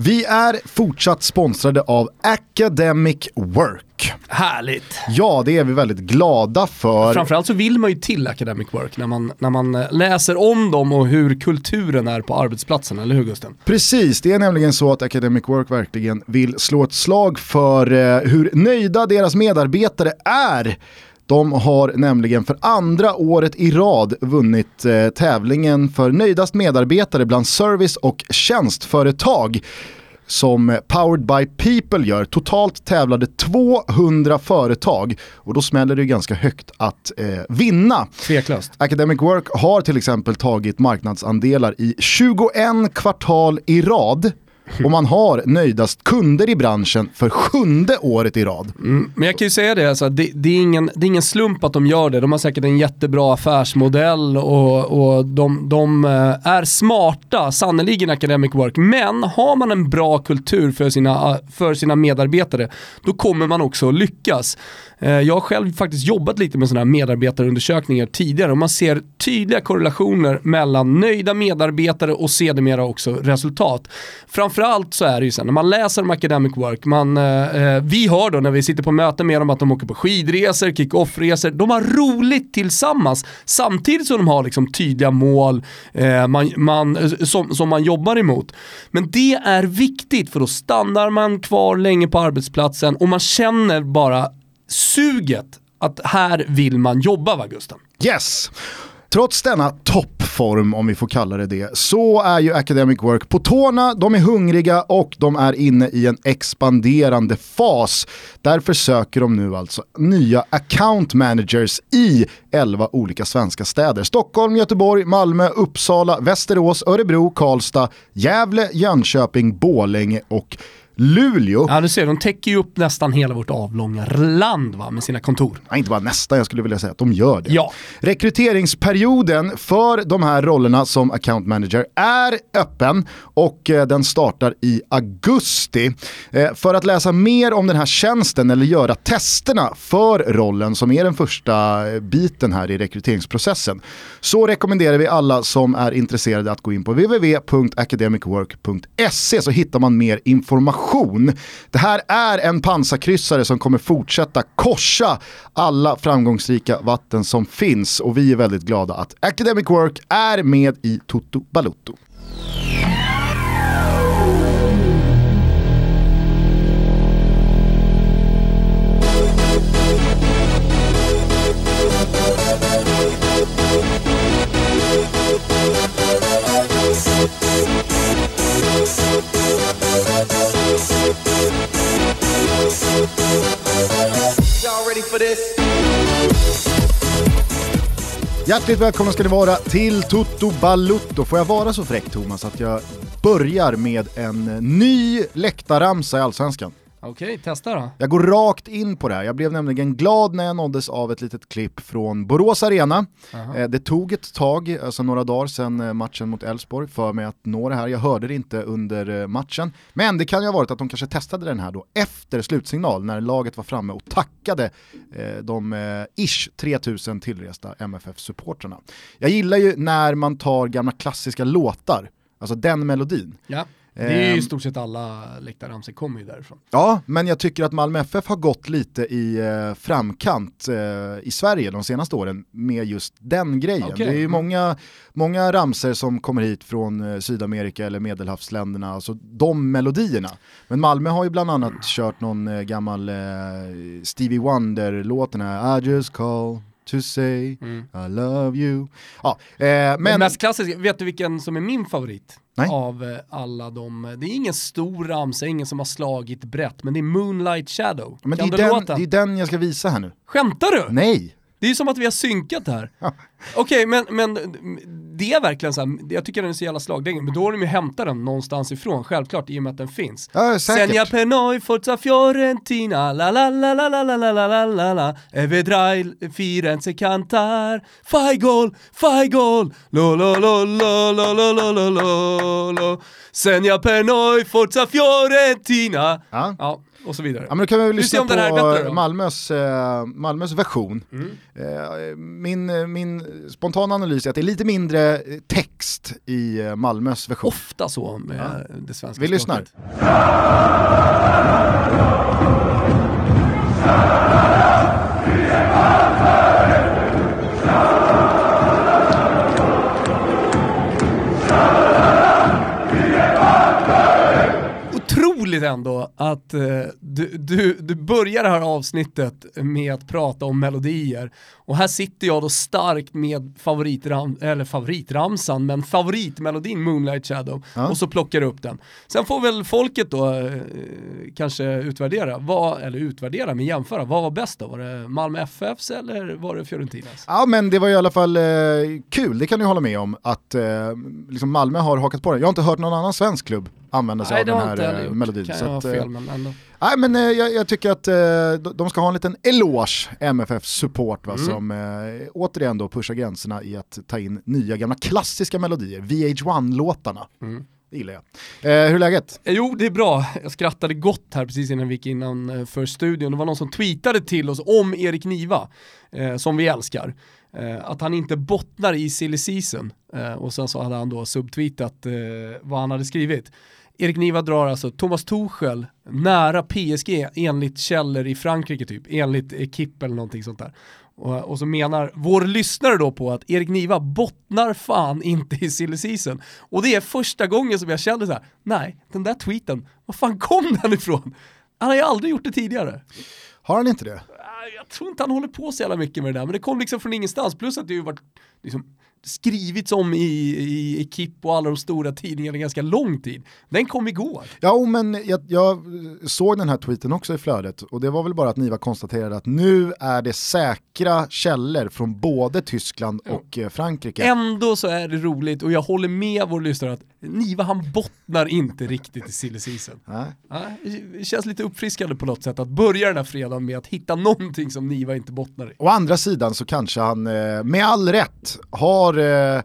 Vi är fortsatt sponsrade av Academic Work. Härligt. Ja, det är vi väldigt glada för. Framförallt så vill man ju till Academic Work när man, när man eh, läser om dem och hur kulturen är på arbetsplatsen, eller hur Gusten? Precis, det är nämligen så att Academic Work verkligen vill slå ett slag för eh, hur nöjda deras medarbetare är de har nämligen för andra året i rad vunnit eh, tävlingen för nöjdast medarbetare bland service och tjänstföretag som Powered by People gör. Totalt tävlade 200 företag och då smäller det ganska högt att eh, vinna. Tveklöst. Academic Work har till exempel tagit marknadsandelar i 21 kvartal i rad och man har nöjdast kunder i branschen för sjunde året i rad. Mm, men jag kan ju säga det, alltså, det, det, är ingen, det är ingen slump att de gör det. De har säkert en jättebra affärsmodell och, och de, de eh, är smarta, sannerligen Academic Work. Men har man en bra kultur för sina, för sina medarbetare, då kommer man också lyckas. Eh, jag har själv faktiskt jobbat lite med sådana här medarbetarundersökningar tidigare och man ser tydliga korrelationer mellan nöjda medarbetare och sedermera också resultat. Framförallt så är det ju sen när man läser om academic work, man, eh, eh, vi hör då när vi sitter på möten med dem att de åker på skidresor, kick-off-resor, de har roligt tillsammans samtidigt som de har liksom tydliga mål eh, man, man, eh, som, som man jobbar emot. Men det är viktigt för då stannar man kvar länge på arbetsplatsen och man känner bara suget att här vill man jobba va Gusten? Yes! Trots denna toppform, om vi får kalla det det, så är ju Academic Work på tårna, de är hungriga och de är inne i en expanderande fas. Därför söker de nu alltså nya account managers i 11 olika svenska städer. Stockholm, Göteborg, Malmö, Uppsala, Västerås, Örebro, Karlstad, Gävle, Jönköping, Bålänge och Luleå. Ja du ser, de täcker ju upp nästan hela vårt avlånga land va, med sina kontor. Ja, inte bara nästan, jag skulle vilja säga att de gör det. Ja. Rekryteringsperioden för de här rollerna som account manager är öppen och eh, den startar i augusti. Eh, för att läsa mer om den här tjänsten eller göra testerna för rollen som är den första eh, biten här i rekryteringsprocessen så rekommenderar vi alla som är intresserade att gå in på www.academicwork.se så hittar man mer information innovation. Det här är en pansarkryssare som kommer fortsätta korsa alla framgångsrika vatten som finns och vi är väldigt glada att Academic Work är med i Toto Balutto. Hjärtligt välkomna ska ni vara till Toto Balutto. Får jag vara så fräck Thomas att jag börjar med en ny läktarramsa i Allsvenskan? Okej, testa då. Jag går rakt in på det här. Jag blev nämligen glad när jag nåddes av ett litet klipp från Borås Arena. Eh, det tog ett tag, alltså några dagar sedan eh, matchen mot Elfsborg, för mig att nå det här. Jag hörde det inte under eh, matchen. Men det kan ju ha varit att de kanske testade den här då efter slutsignal, när laget var framme och tackade eh, de eh, ish 3000 tillresta MFF-supportrarna. Jag gillar ju när man tar gamla klassiska låtar, alltså den melodin. Ja. Det är ju i ehm. stort sett alla läktarramsor kommer ju därifrån. Ja, men jag tycker att Malmö FF har gått lite i eh, framkant eh, i Sverige de senaste åren med just den grejen. Okay. Det är ju mm. många, många ramser som kommer hit från eh, Sydamerika eller medelhavsländerna, alltså de melodierna. Men Malmö har ju bland annat kört någon gammal Stevie Wonder-låt, den här I just call to say mm. I love you. Ja, eh, men... Den mest klassiska, vet du vilken som är min favorit? Nej. Av eh, alla de, det är ingen stor ramsa, ingen som har slagit brett, men det är Moonlight Shadow. Men kan det är, den, det är den jag ska visa här nu. Skämtar du? Nej. Det är ju som att vi har synkat här. Okej, okay, men, men det är verkligen så här, jag tycker den är så jävla slagdängig, men då har de ju hämtat den någonstans ifrån, självklart, i och med att den finns. Ja, Senja Pernoi, Forza Fiorentina, la la la la la la la la la la la Evedrai, Firenze cantar, fai gol, fai gol, lo lo lo lo lo lo lo lo lo lo Senja Pernoi, Forza Fiorentina. Ja. ja. Och så vidare. Ja, men då kan vi väl Vi lyssna bättre på då. Malmös, eh, Malmös version. Mm. Eh, min, min spontana analys är att det är lite mindre eh, text i eh, Malmös version. Ofta så med det svenska Vi lyssnar. språket. Märkligt ändå att eh, du, du, du börjar det här avsnittet med att prata om melodier och här sitter jag då starkt med favoritram, eller favoritramsan, men favoritmelodin Moonlight Shadow Ja. och så plockar du upp den. Sen får väl folket då eh, kanske utvärdera, vad, eller utvärdera men jämföra, vad var bäst då? Var det Malmö FFs eller var det Fiorentinas? Ja men det var i alla fall eh, kul, det kan du hålla med om, att eh, liksom Malmö har hakat på den. Jag har inte hört någon annan svensk klubb använda sig Nej av det den har inte här jag eh, gjort, melodin. kan jag ha eh, fel men ändå. Nej men eh, jag, jag tycker att eh, de- ska ha en liten eloge, MFF Support, va, Mm. som eh, återigen då pushar gränserna i att ta in nya gamla klassiska melodier, VH1-låtarna. Mm. Det gillar jag. Eh, hur är läget? Jo, det är bra. Jag skrattade gott här precis innan vi gick innan för studion. Det var någon som tweetade till oss om Erik Niva, eh, som vi älskar. Eh, att han inte bottnar i silly season. Och sen så hade han då subtweetat vad han hade skrivit. Erik Niva drar alltså Thomas Tuchel nära PSG enligt källor i Frankrike typ, enligt Equipe eller någonting sånt där. Och, och så menar vår lyssnare då på att Erik Niva bottnar fan inte i silly. Och det är första gången som jag kände så här: nej, den där tweeten, var fan kom den ifrån? Han har ju aldrig gjort det tidigare. Har han inte det? Äh, Jag tror inte han håller på så jävla mycket med det där, men det kom liksom från ingenstans. Plus att det ju varit liksom, skrivits om i, i Equipe och alla de stora tidningarna ganska lång tid. Den kom igår. Ja, oh, men jag, jag såg den här tweeten också i flödet och det var väl bara att Niva konstaterade att nu är det säkra källor från både Tyskland och eh, Frankrike. Ändå så är det roligt och jag håller med vår lyssnare att Niva han bottnar inte riktigt i silly season. Det känns lite uppfriskande på något sätt att börja den här fredagen med att hitta någonting som Niva inte bottnar i. Å andra sidan så kanske han eh, med all rätt har eh,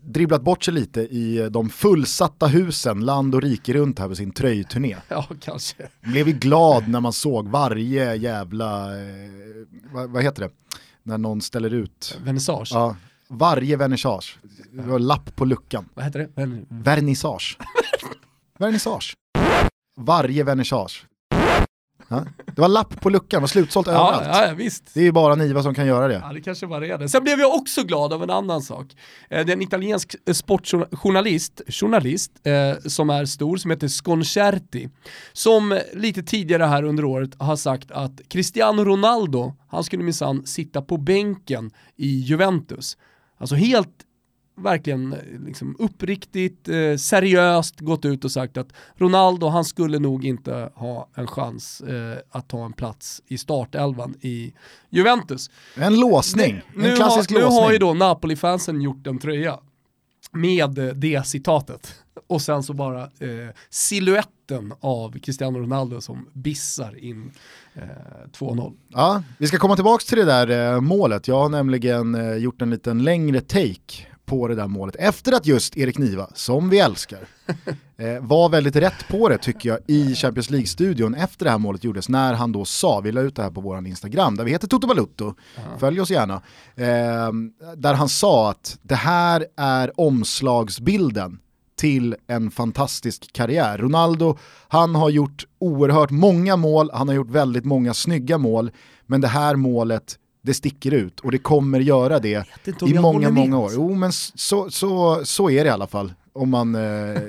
dribblat bort sig lite i de fullsatta husen land och rike runt här på sin tröjturné. Ja, kanske. Blev ju glad när man såg varje jävla, eh, vad, vad heter det, när någon ställer ut, Vernissage. ja, varje vernissage, det var lapp på luckan. Vad heter det? Vern- Vernissage. Vernissage. Varje vernissage. Ja. Det var lapp på luckan, det var slutsålt Ja, överallt. ja, ja, visst. Det är ju bara Niva som kan göra det. Ja, det kanske var det. Sen blev jag också glad av en annan sak. Eh, Det är en italiensk eh, sportjournalist, journalist eh, som är stor, som heter Sconcerti, som lite tidigare här under året har sagt att Cristiano Ronaldo, han skulle minsann sitta på bänken i Juventus. Alltså helt verkligen liksom uppriktigt, eh, seriöst gått ut och sagt att Ronaldo, han skulle nog inte ha en chans eh, att ta en plats i startelvan i Juventus. En låsning, Nu en klassisk har, nu låsning. har ju då Napoli-fansen gjort en tröja med det citatet. Och sen så bara eh, siluetten av Cristiano Ronaldo som bissar in eh, 2-0. Ja, vi ska komma tillbaka till det där eh, målet. Jag har nämligen eh, gjort en liten längre take på det där målet efter att just Erik Niva, som vi älskar, eh, var väldigt rätt på det tycker jag i Champions League-studion efter det här målet gjordes när han då sa, vi la ut det här på vår Instagram där vi heter Toto Balutto, följ oss gärna, eh, där han sa att det här är omslagsbilden till en fantastisk karriär. Ronaldo, han har gjort oerhört många mål, han har gjort väldigt många snygga mål, men det här målet, det sticker ut och det kommer göra det i många, många år. Jo, men så, så, så är det i alla fall. Om man, eh,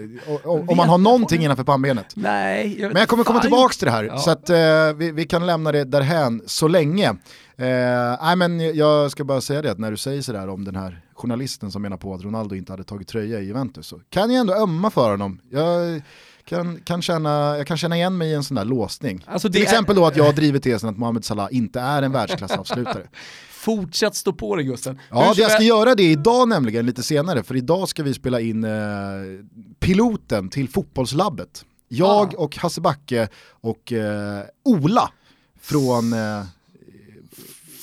om man har någonting innanför pannbenet. Nej, jag Men jag kommer komma tillbaka till det här, Ja. så att eh, vi, vi kan lämna det därhän så länge. Eh, nej men jag ska bara säga det att när du säger sådär om den här journalisten som menar på att Ronaldo inte hade tagit tröja i Juventus så kan jag ändå ömma för honom. Jag kan, kan, känna, jag kan känna igen mig i en sån där låsning. Alltså, Till är- exempel då att jag har drivit tesen att Mohamed Salah inte är en världsklassavslutare. Fortsätt stå på dig Gusten. Ja, jag ska göra det idag nämligen, lite senare, för idag ska vi spela in eh, piloten till fotbollslabbet. Jag Ah. och Hasse Backe och eh, Ola från eh,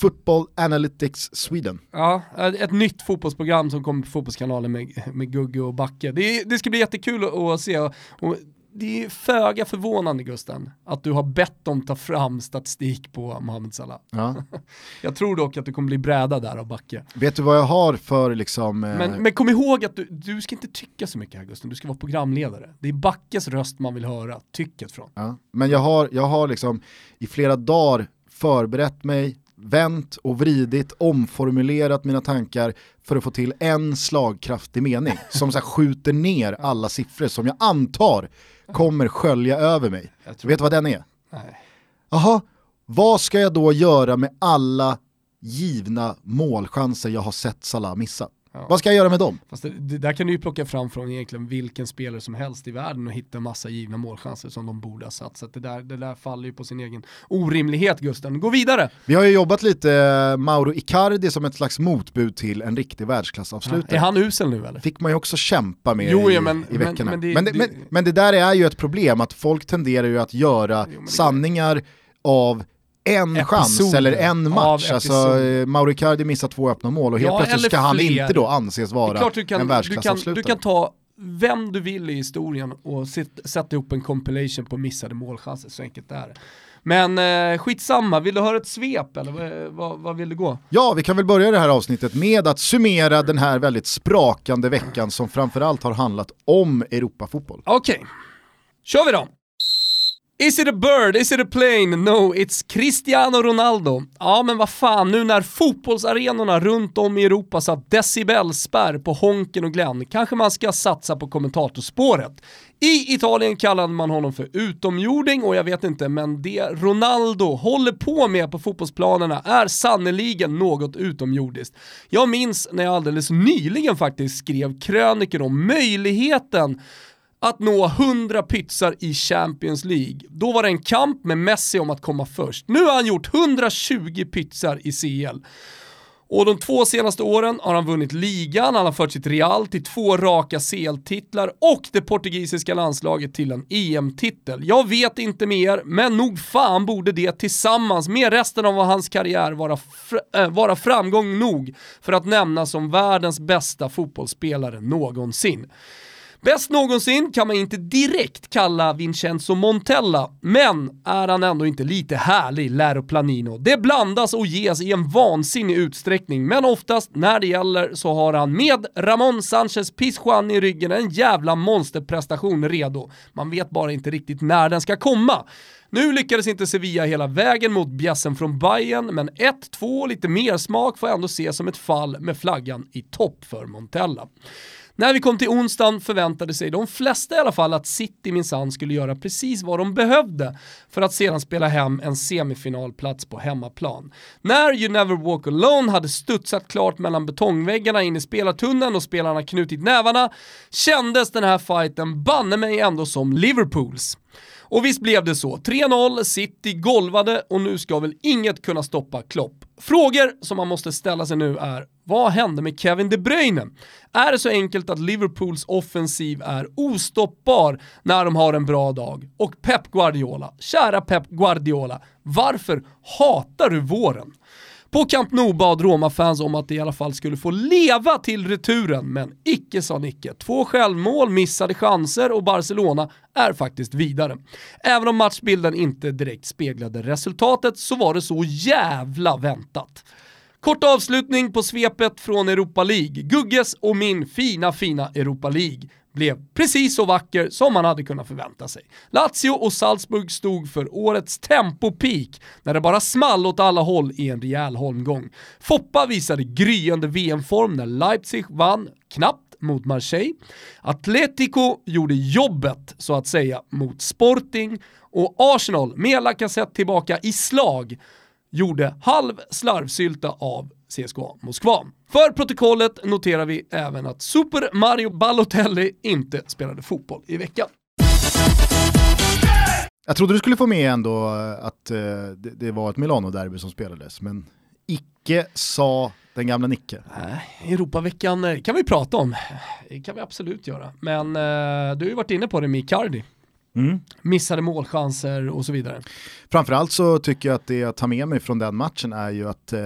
Football Analytics Sweden. Ja, ett nytt fotbollsprogram som kommer på Fotbollskanalen med, med Gugge och Backe. Det, det ska bli jättekul att, att se. Och det är föga förvånande Gusten, att du har bett dem ta fram statistik på Mohamed Salah. Ja. jag tror dock att du kommer bli brädad där av Backe. Vet du vad jag har för liksom... Eh... Men, men, kom ihåg att du, du ska inte tycka så mycket här Gusten, du ska vara programledare. Det är Backes röst man vill höra tycket från. Ja. Men jag har, jag har liksom i flera dagar förberett mig, vänt och vridit, omformulerat mina tankar för att få till en slagkraftig mening som så skjuter ner alla siffror som jag antar kommer skölja över mig. Vet du vad den är? Jaha, vad ska jag då göra med alla givna målchanser jag har sett Salah missa? Ja. Vad ska jag göra med dem? Fast det, det, där kan du ju plocka fram från egentligen vilken spelare som helst i världen och hitta massa givna målchanser som de borde ha satt. Så det, där, det där faller ju på sin egen orimlighet Gusten. Gå vidare! Vi har ju jobbat lite eh, Mauro Icardi som ett slags motbud till en riktig världsklassavslutare. Ja, är han usel nu eller? Fick man ju också kämpa med jo, i, men, i veckorna. Men, men, det, men, men, det där är ju ett problem, att folk tenderar ju att göra jo, sanningar av en Episod chans eller en match. Alltså, eh, Mauro Icardi missar två öppna mål och helt ja, plötsligt ska han inte då anses vara kan, en världsklassavslutare. Du, du kan ta vem du vill i historien och sätta ihop en compilation på missade målchanser, så enkelt är det. Men eh, skitsamma, vill du höra ett svep eller vad, vad, vill du gå? Ja, vi kan väl börja det här avsnittet med att summera den här väldigt sprakande veckan som framförallt har handlat om Europafotboll. Okej, okay. kör vi då! Is it a bird? Is it a plane? No, it's Cristiano Ronaldo. Ja, men vad fan, nu när fotbollsarenorna runt om i Europa satt decibelspärr på Honken och Glenn, kanske man ska satsa på kommentatorspåret. I Italien kallade man honom för utomjording och jag vet inte, men det Ronaldo håller på med på fotbollsplanerna är sannoliken något utomjordiskt. Jag minns när jag alldeles nyligen faktiskt skrev kröniker om möjligheten att nå 100 pytsar i Champions League. Då var det en kamp med Messi om att komma först. Nu har han gjort 120 pytsar i CL. Och de två senaste åren har han vunnit ligan, han har fört sitt Real till två raka CL-titlar och det portugisiska landslaget till en EM-titel. Jag vet inte mer, men nog fan borde det tillsammans med resten av hans karriär vara, fr äh, vara framgång nog för att nämnas som världens bästa fotbollsspelare någonsin. Bäst någonsin kan man inte direkt kalla Vincenzo Montella, men är han ändå inte lite härlig, Lero Planino? Det blandas och ges i en vansinnig utsträckning, men oftast när det gäller så har han med Ramon Sanchez Pizjuan i ryggen en jävla monsterprestation redo. Man vet bara inte riktigt när den ska komma. Nu lyckades inte Sevilla hela vägen mot bjässen från Bayern, men 1-2 lite mer smak får ändå ses som ett fall med flaggan i topp för Montella. När vi kom till onsdagen förväntade sig de flesta i alla fall att City minsann skulle göra precis vad de behövde för att sedan spela hem en semifinalplats på hemmaplan. När You Never Walk Alone hade studsat klart mellan betongväggarna in i spelartunneln och spelarna knutit nävarna kändes den här fighten banne mig ändå som Liverpools. Och visst blev det så. 3-0, City golvade och nu ska väl inget kunna stoppa Klopp. Frågor som man måste ställa sig nu är, vad hände med Kevin De Bruyne? Är det så enkelt att Liverpools offensiv är ostoppbar när de har en bra dag? Och Pep Guardiola, kära Pep Guardiola, varför hatar du våren? På Camp Nou bad Roma-fans om att de i alla fall skulle få leva till returen, men icke sa Nicke. Två självmål, missade chanser och Barcelona är faktiskt vidare. Även om matchbilden inte direkt speglade resultatet så var det så jävla väntat. Kort avslutning på svepet från Europa League. Gugges och min fina, fina Europa League blev precis så vacker som man hade kunnat förvänta sig. Lazio och Salzburg stod för årets tempopeak när det bara small åt alla håll i en rejäl holmgång. Foppa visade gryende VM-form när Leipzig vann, knappt, mot Marseille. Atletico gjorde jobbet, så att säga, mot Sporting och Arsenal, med Lacazette tillbaka i slag, gjorde halv slarvsylta av CSKA Moskva. För protokollet noterar vi även att Super Mario Balotelli inte spelade fotboll i veckan. Jag trodde du skulle få med ändå att uh, det, det, var ett Milano-derby som spelades, men icke sa den gamla Nicke. Nej, Europaveckan eh, kan vi prata om. Det kan vi absolut göra. Men du har ju varit inne på det med Icardi. Mm. Missade målchanser och så vidare. Framförallt så tycker jag att det jag tar med mig från den matchen är ju att eh,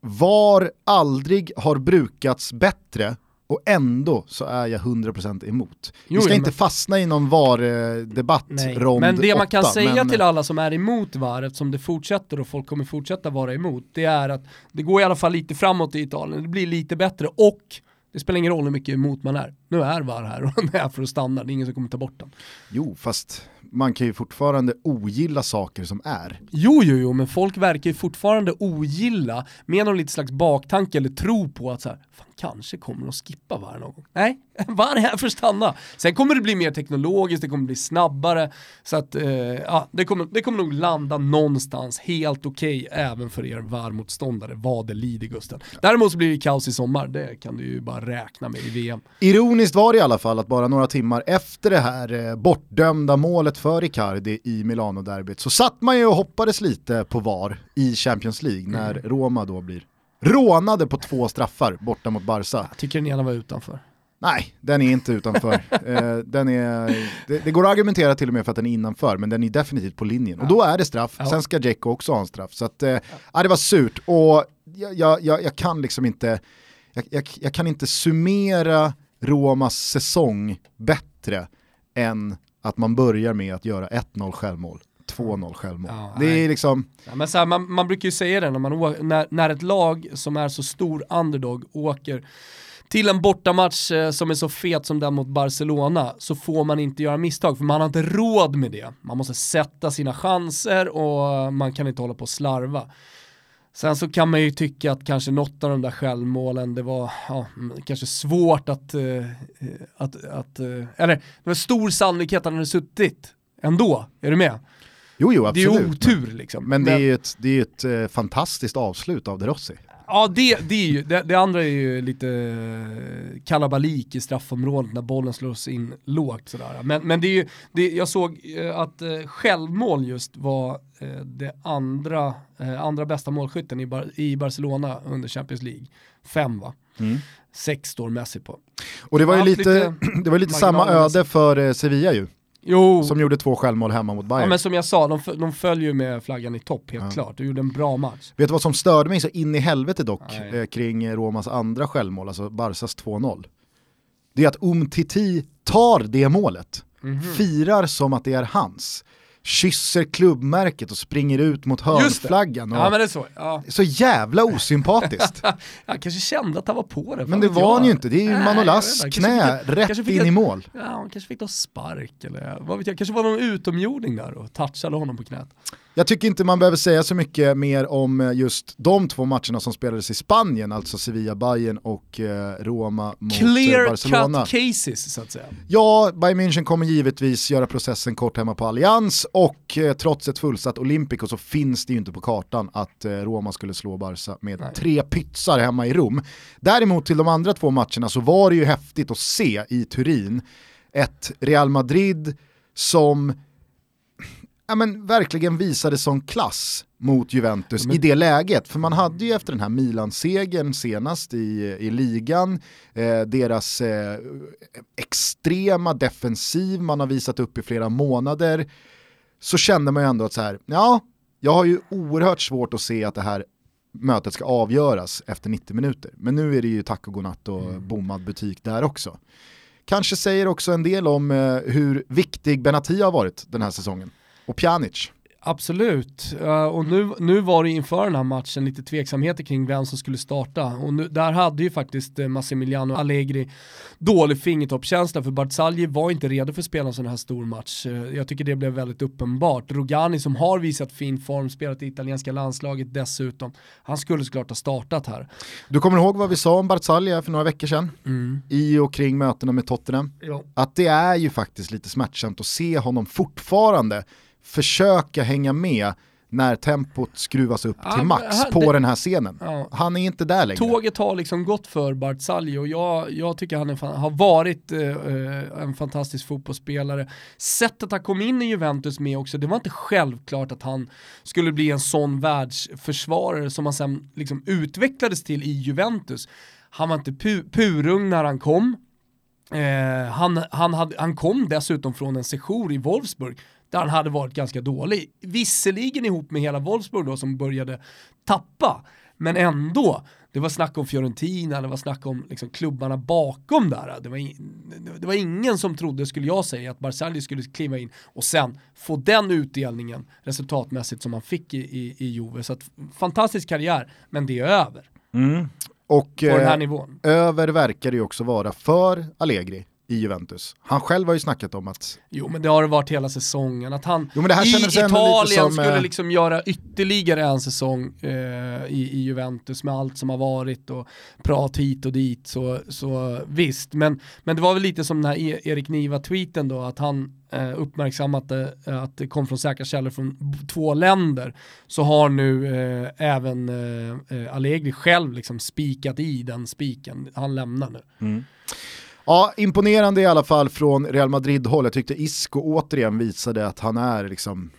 VAR aldrig har brukats bättre och ändå så är jag 100% emot. Jo, Vi ska inte men... fastna i någon VAR-debatt rond Men det man kan 8, säga men... till alla som är emot VAR, eftersom det fortsätter och folk kommer fortsätta vara emot, det är att det går i alla fall lite framåt i Italien, det blir lite bättre och det spelar ingen roll hur mycket emot man är. Nu är VAR här och den är för att stanna, det är ingen som kommer ta bort den. Jo, fast man kan ju fortfarande ogilla saker som är. Jo, jo, jo, men folk verkar ju fortfarande ogilla med någon lite slags baktanke eller tro på att så här, fan, kanske kommer att skippa VAR någon gång. Nej, VAR är här för att stanna. Sen kommer det bli mer teknologiskt, det kommer bli snabbare, så att eh, ja, det, kommer, det kommer nog landa någonstans helt okej okay, även för er VAR-motståndare vad det lider Gusten. Däremot så blir det kaos i sommar, det kan du ju bara räkna med i VM. Ironiskt var det i alla fall att bara några timmar efter det här eh, bortdömda målet för Icardi i Milano-derbyt så satt man ju och hoppades lite på VAR i Champions League när mm. Roma då blir rånade på två straffar borta mot Barca. Jag tycker den ena var utanför. Nej, den är inte utanför. eh, den är, det, det, går att argumentera till och med för att den är innanför, men den är definitivt på linjen. Ja. Och då är det straff, ja. sen ska Djecko också ha en straff. Så att, eh, ja. det var surt och jag, jag, jag, kan liksom inte, jag kan inte summera Romas säsong bättre än att man börjar med att göra 1-0 självmål. 2-0 självmål. Ja, det är liksom... Ja, men så här, man, man, brukar ju säga det när, man, när, när ett lag som är så stor underdog åker till en bortamatch eh, som är så fet som den mot Barcelona så får man inte göra misstag för man har inte råd med det. Man måste sätta sina chanser och man kan inte hålla på och slarva. Sen så kan man ju tycka att kanske något av de där självmålen, det var ja, kanske svårt att, uh, att, att uh, eller det var stor sannolikhet att han hade suttit ändå, är du med? Jo, jo, absolut. Det är otur liksom. Men det är ju ett, det är ett eh, fantastiskt avslut av De Rossi. Ja, det, det, är ju, det, det, andra är ju lite eh, kalabalik i straffområdet när bollen slås in lågt sådär. Men, men det är ju, det, jag såg eh, att självmål just var det andra, andra bästa målskytten i, Bar i Barcelona under Champions League. Fem va? Mm. Sex står Messi på. Och det var ju lite, lite, det var lite samma öde för Sevilla ju. Jo. Som gjorde två självmål hemma mot Bayern. Ja men som jag sa, de, de följer ju med flaggan i topp helt ja. klart. De gjorde en bra match. Vet du vad som störde mig så in i helvete dock eh, kring Romas andra självmål, alltså Barsas 2-0? Det är att Umtiti tar det målet, mm -hmm. firar som att det är hans kysser klubbmärket och springer ut mot hörnflaggan. Ja, men det är så. Ja. så jävla osympatiskt. jag kanske kände att han var på det. Men det var han ju inte, det är ju Manolas knä fick, rätt in i mål. Ja, han kanske fick någon spark eller vad vet jag, kanske var någon utomjording där och touchade honom på knät. Jag tycker inte man behöver säga så mycket mer om eh, just de två matcherna som spelades i Spanien, alltså Sevilla-Bayern och eh, Roma mot Clear eh, Barcelona. Clear cut cases så att säga. Ja, Bayern München kommer givetvis göra processen kort hemma på Allians och trots ett fullsatt Olympico så finns det ju inte på kartan att Roma skulle slå Barca med Nej. tre pytsar hemma i Rom. Däremot till de andra två matcherna så var det ju häftigt att se i Turin ett Real Madrid som ja, men, verkligen visade sån klass mot Juventus men... i det läget. För man hade ju efter den här Milan-segern senast i, i ligan, eh, deras eh, extrema defensiv man har visat upp i flera månader, så kände man ju ändå att så här, ja, jag har ju oerhört svårt att se att det här mötet ska avgöras efter 90 minuter. Men nu är det ju tack och godnatt och mm. bommad butik där också. Kanske säger också en del om eh, hur viktig Benatia har varit den här säsongen och Pjanic. Absolut, uh, och nu, nu var det inför den här matchen lite tveksamheter kring vem som skulle starta och nu, där hade ju faktiskt uh, Massimiliano Allegri dålig fingertoppkänsla för Barzagli var inte redo för att spela en sån här stor match. Uh, jag tycker det blev väldigt uppenbart. Rogani som har visat fin form, spelat i italienska landslaget dessutom, han skulle såklart ha startat här. Du kommer ihåg vad vi sa om Barzagli för några veckor sedan? Mm. I och kring mötena med Tottenham? Ja. Att det är ju faktiskt lite smärtsamt att se honom fortfarande försöka hänga med när tempot skruvas upp till max på det, den här scenen. Ja. Han är inte där längre. Tåget har liksom gått för Barzagli och jag, jag tycker han är, har varit uh, en fantastisk fotbollsspelare. Sättet han kom in i Juventus med också, det var inte självklart att han skulle bli en sån världsförsvarare som han sen liksom utvecklades till i Juventus. Han var inte pu purung när han kom, Eh, han, han, hade, han kom dessutom från en sejour i Wolfsburg där han hade varit ganska dålig. Visserligen ihop med hela Wolfsburg då som började tappa, men ändå. Det var snack om Fiorentina, det var snack om liksom, klubbarna bakom där. Det var, in, det var ingen som trodde, skulle jag säga, att Barzagli skulle kliva in och sen få den utdelningen resultatmässigt som han fick i, i, i Juve. Så att, fantastisk karriär, men det är över. Mm. Och på den här eh, nivån. över verkar det ju också vara för Allegri i Juventus. Han själv har ju snackat om att Jo men det har det varit hela säsongen. Att han Jo, i Italien som, skulle eh, liksom göra ytterligare en säsong eh, i, i Juventus med allt som har varit och prat hit och dit. Så, så visst, men, men det var väl lite som den här E- Erik Niva-tweeten då, att han eh, uppmärksammat det, att det kom från säkra källor från två länder. Så har nu eh, även eh, eh, Allegri själv liksom spikat i den spiken. Han lämnar nu. Ja, imponerande i alla fall från Real Madrid-håll. Jag tyckte Isco återigen visade att han är liksom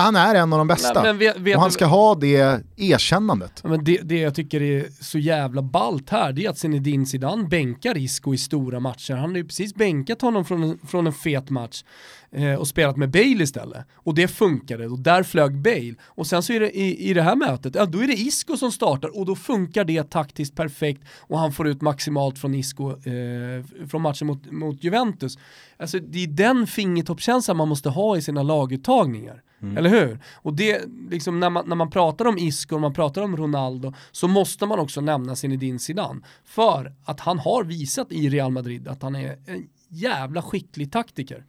han är en av de bästa. Nej, men vet- vet och han du- ska ha det erkännandet. Men det, det jag tycker är så jävla ballt här, det är att Zinedine Zidane bänkar Isco i stora matcher. Han har ju precis bänkat honom från en, från en fet match eh, och spelat med Bale istället. Och det funkade, och där flög Bale. Och sen så är det i, i det här mötet, ja då är det Isco som startar och då funkar det taktiskt perfekt och han får ut maximalt från Isco eh, från matchen mot, mot Juventus. Alltså det är den fingertoppskänslan man måste ha i sina laguttagningar. Eller hur? Och det, liksom, när, man, när man pratar om Isco och man pratar om Ronaldo så måste man också nämna Zinedine Zidane. För att han har visat i Real Madrid att han är en jävla skicklig taktiker.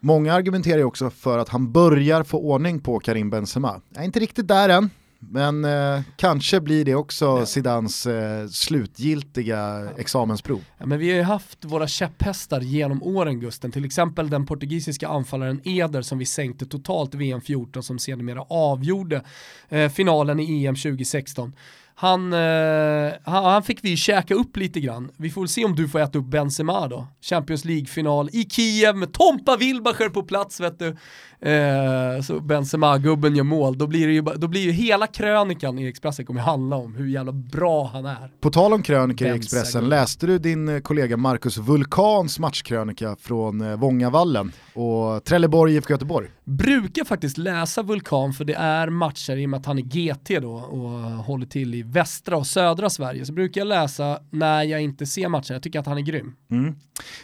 Många argumenterar ju också för att han börjar få ordning på Karim Benzema. Jag är inte riktigt där än, men eh, kanske blir det också Zidans eh, slutgiltiga examensprov. Ja, men vi har ju haft våra käpphästar genom åren Gusten, till exempel den portugisiska anfallaren Eder som vi sänkte totalt i VM 14 som sedermera avgjorde eh, finalen i EM 2016. Han, eh, han, han fick vi käka upp lite grann. Vi får väl se om du får äta upp Benzema då. Champions League-final i Kiev med Tompa Wilbacher på plats vet du. Eh, så Benzema-gubben gör mål. Då blir, det ju, då blir ju hela krönikan i Expressen kommer handla om hur jävla bra han är. På tal om krönikor i Expressen, läste du din eh, kollega Marcus Vulkans matchkrönika från eh, Vångavallen och Trelleborg IFK Göteborg? brukar faktiskt läsa Vulkan för det är matcher i och med att han är GT då och håller till i västra och södra Sverige så brukar jag läsa när jag inte ser matcher. Jag tycker att han är grym. Mm.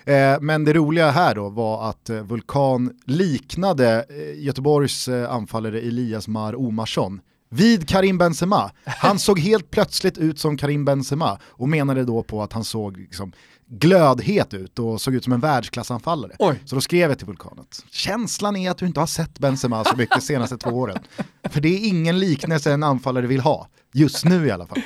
Eh, men det roliga här då var att eh, Vulkan liknade Göteborgs eh, anfallare Elias Mar Omarsson vid Karim Benzema. Han såg helt plötsligt ut som Karim Benzema och menade då på att han såg liksom, glödhet ut och såg ut som en världsklassanfallare. Oj. Så då skrev jag till Vulkanet, känslan är att du inte har sett Benzema så mycket de senaste två åren. För det är ingen liknelse en anfallare vill ha, just nu i alla fall.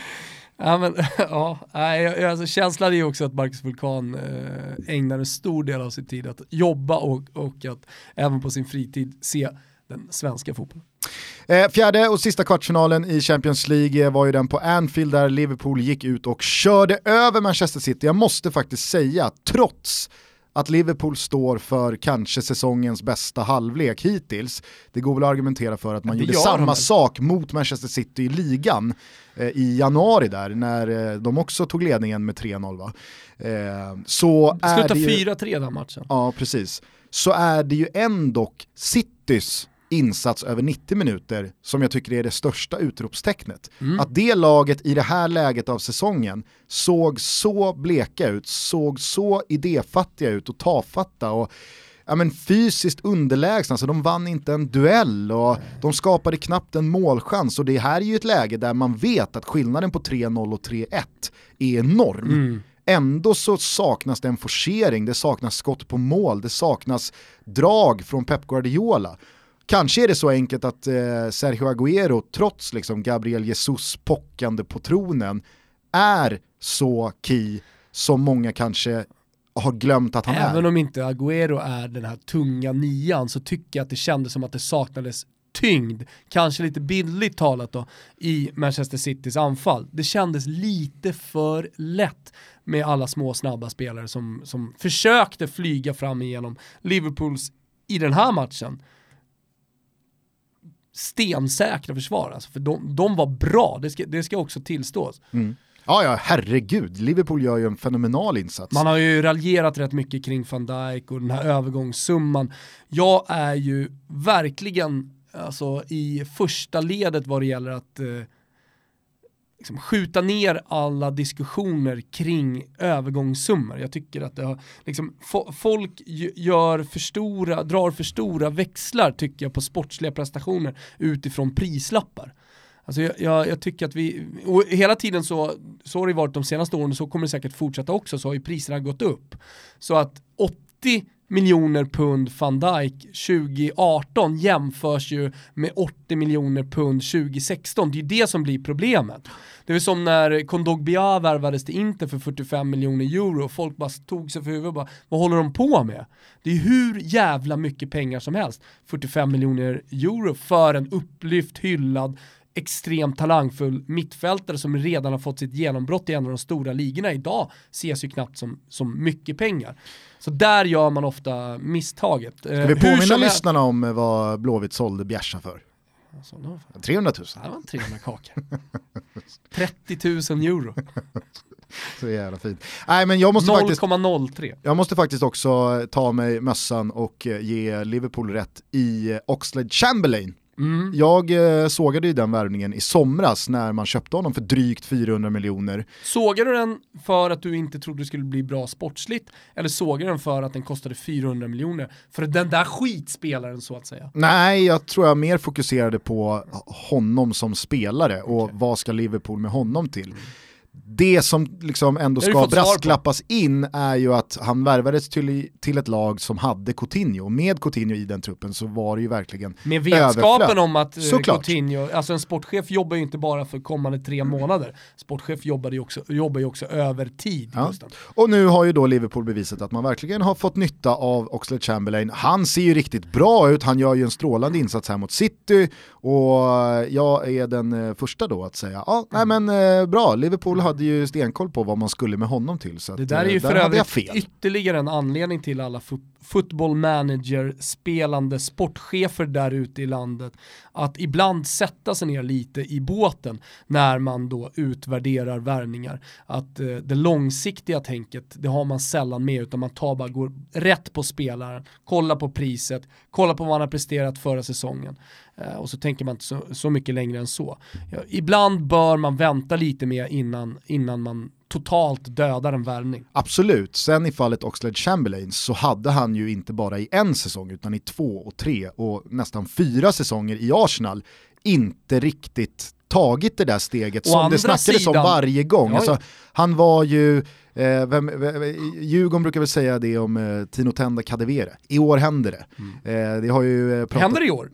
Ja, men, ja, nej, alltså, känslan är ju också att Marcus Vulkan eh, ägnar en stor del av sin tid att jobba och, och att även på sin fritid se den svenska fotbollen. Eh, fjärde och sista kvartsfinalen i Champions League eh, var ju den på Anfield där Liverpool gick ut och körde över Manchester City. Jag måste faktiskt säga, trots att Liverpool står för kanske säsongens bästa halvlek hittills. Det går väl att argumentera för att man det gjorde de samma väl. sak mot Manchester City i ligan eh, i januari där, när eh, de också tog ledningen med 3-0 va. Eh, så Sluta det ju... 4-3 den matchen. Ja, precis. Så är det ju ändå Citys insats över 90 minuter som jag tycker är det största utropstecknet. Att det laget i det här läget av säsongen såg så bleka ut, såg så idéfattiga ut och tafatta och ja, men fysiskt underlägsna, alltså de vann inte en duell och de skapade knappt en målchans och det här är ju ett läge där man vet att skillnaden på 3-0 och 3-1 är enorm. Ändå så saknas det en forcering, det saknas skott på mål, det saknas drag från Pep Guardiola. Kanske är det så enkelt att eh, Sergio Agüero, trots liksom Gabriel Jesus pockande på tronen, är så key som många kanske har glömt att han Även är. om inte Agüero är den här tunga nian så tycker jag att det kändes som att det saknades tyngd, kanske lite bildligt talat då, i Manchester Citys anfall. Det kändes lite för lätt med alla små snabba spelare som, som försökte flyga fram igenom Liverpools, i den här matchen, stensäkra försvar. Alltså, för de, de var bra, det ska, det ska också tillstås. Mm. Ja, ja, herregud. Liverpool gör ju en fenomenal insats. Man har ju raljerat rätt mycket kring van Dijk och den här övergångssumman. Jag är ju verkligen alltså, i första ledet vad det gäller att eh, liksom skjuta ner alla diskussioner kring övergångssummor. Jag tycker att det har, liksom, fo folk gör för stora, drar för stora växlar tycker jag på sportsliga prestationer utifrån prislappar. Alltså jag, jag, jag, tycker att vi, och hela tiden så, så har det varit de senaste åren och så kommer det säkert fortsätta också, så har ju priserna gått upp. Så att 80 miljoner pund van Dijk 2018 jämförs ju med 80 miljoner pund 2016. Det är ju det som blir problemet. Det är som när Kondogbia värvades till Inter för 45 miljoner euro. Folk bara tog sig för huvudet och bara, vad håller de på med? Det är hur jävla mycket pengar som helst. 45 miljoner euro för en upplyft, hyllad, extremt talangfull mittfältare som redan har fått sitt genombrott i en av de stora ligorna idag ses ju knappt som, som mycket pengar. Så där gör man ofta misstaget. Ska vi påminna lyssnarna om vad Blåvitt sålde Bjärsa för? Alltså, 300 000. Det var 300 kakor. 30 000 euro. Så jävla fint. Nej, men jag måste 0,03. Jag måste faktiskt också ta mig mössan och ge Liverpool rätt i Oxlade Chamberlain Mm. Jag eh, sågade ju den värvningen i somras när man köpte honom för drygt 400 miljoner. Sågade du den för att du inte trodde det skulle bli bra sportsligt? Eller sågade du den för att den kostade 400 miljoner? För den där skitspelaren så att säga. Nej, jag tror jag mer fokuserade på honom som spelare och okay. vad ska Liverpool med honom till. Mm det som liksom ändå ska brasklappas in är ju att han värvades till, till ett lag som hade Coutinho. Med Coutinho i den truppen så var det ju verkligen Med vetskapen överflöd. om att eh, Såklart. Coutinho, alltså en sportchef jobbar ju inte bara för kommande tre månader. Sportchef jobbar ju också, jobbar ju också över tid. Ja. Och nu har ju då Liverpool bevisat att man verkligen har fått nytta av Oxlade Chamberlain. Han ser ju riktigt bra ut, han gör ju en strålande insats här mot City och jag är den eh, första då att säga, ja, nej men eh, bra, Liverpool hade ju stenkoll på vad man skulle med honom till. Så det där är ju för övrigt ytterligare en anledning till alla football manager spelande sportchefer där ute i landet att ibland sätta sig ner lite i båten när man då utvärderar värvningar. Att eh, det långsiktiga tänket, det har man sällan med utan man tar bara, går rätt på spelaren, kollar på priset, kollar på vad han har presterat förra säsongen. Eh, och så tänker man inte så, så mycket längre än så. Ja, ibland bör man vänta lite mer innan, innan man totalt dödar en värvning. Absolut, sen i fallet Oxlade Chamberlain så hade han ju inte bara i en säsong utan i två och tre och nästam fyra säsonger i Arsenal inte riktigt tagit det där steget Å som det snackades sidan, om varje gång. Alltså, han var ju, eh, vem, vem, Djurgården brukar väl säga det om eh, Tino Tenda Kadewere. I år händer det. Mm. Eh, det har ju eh, pratat... Händer det i år?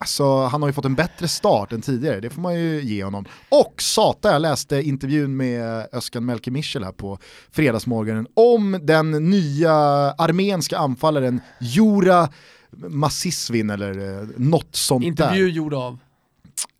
Alltså, han har ju fått en bättre start än tidigare, det får man ju ge honom. Och Sata, jag läste intervjun med Öskan Melke Michel här på fredagsmorgonen om den nya armenska anfallaren Jura Massisvin eller eh, något sånt Intervju där. Intervju gjord av?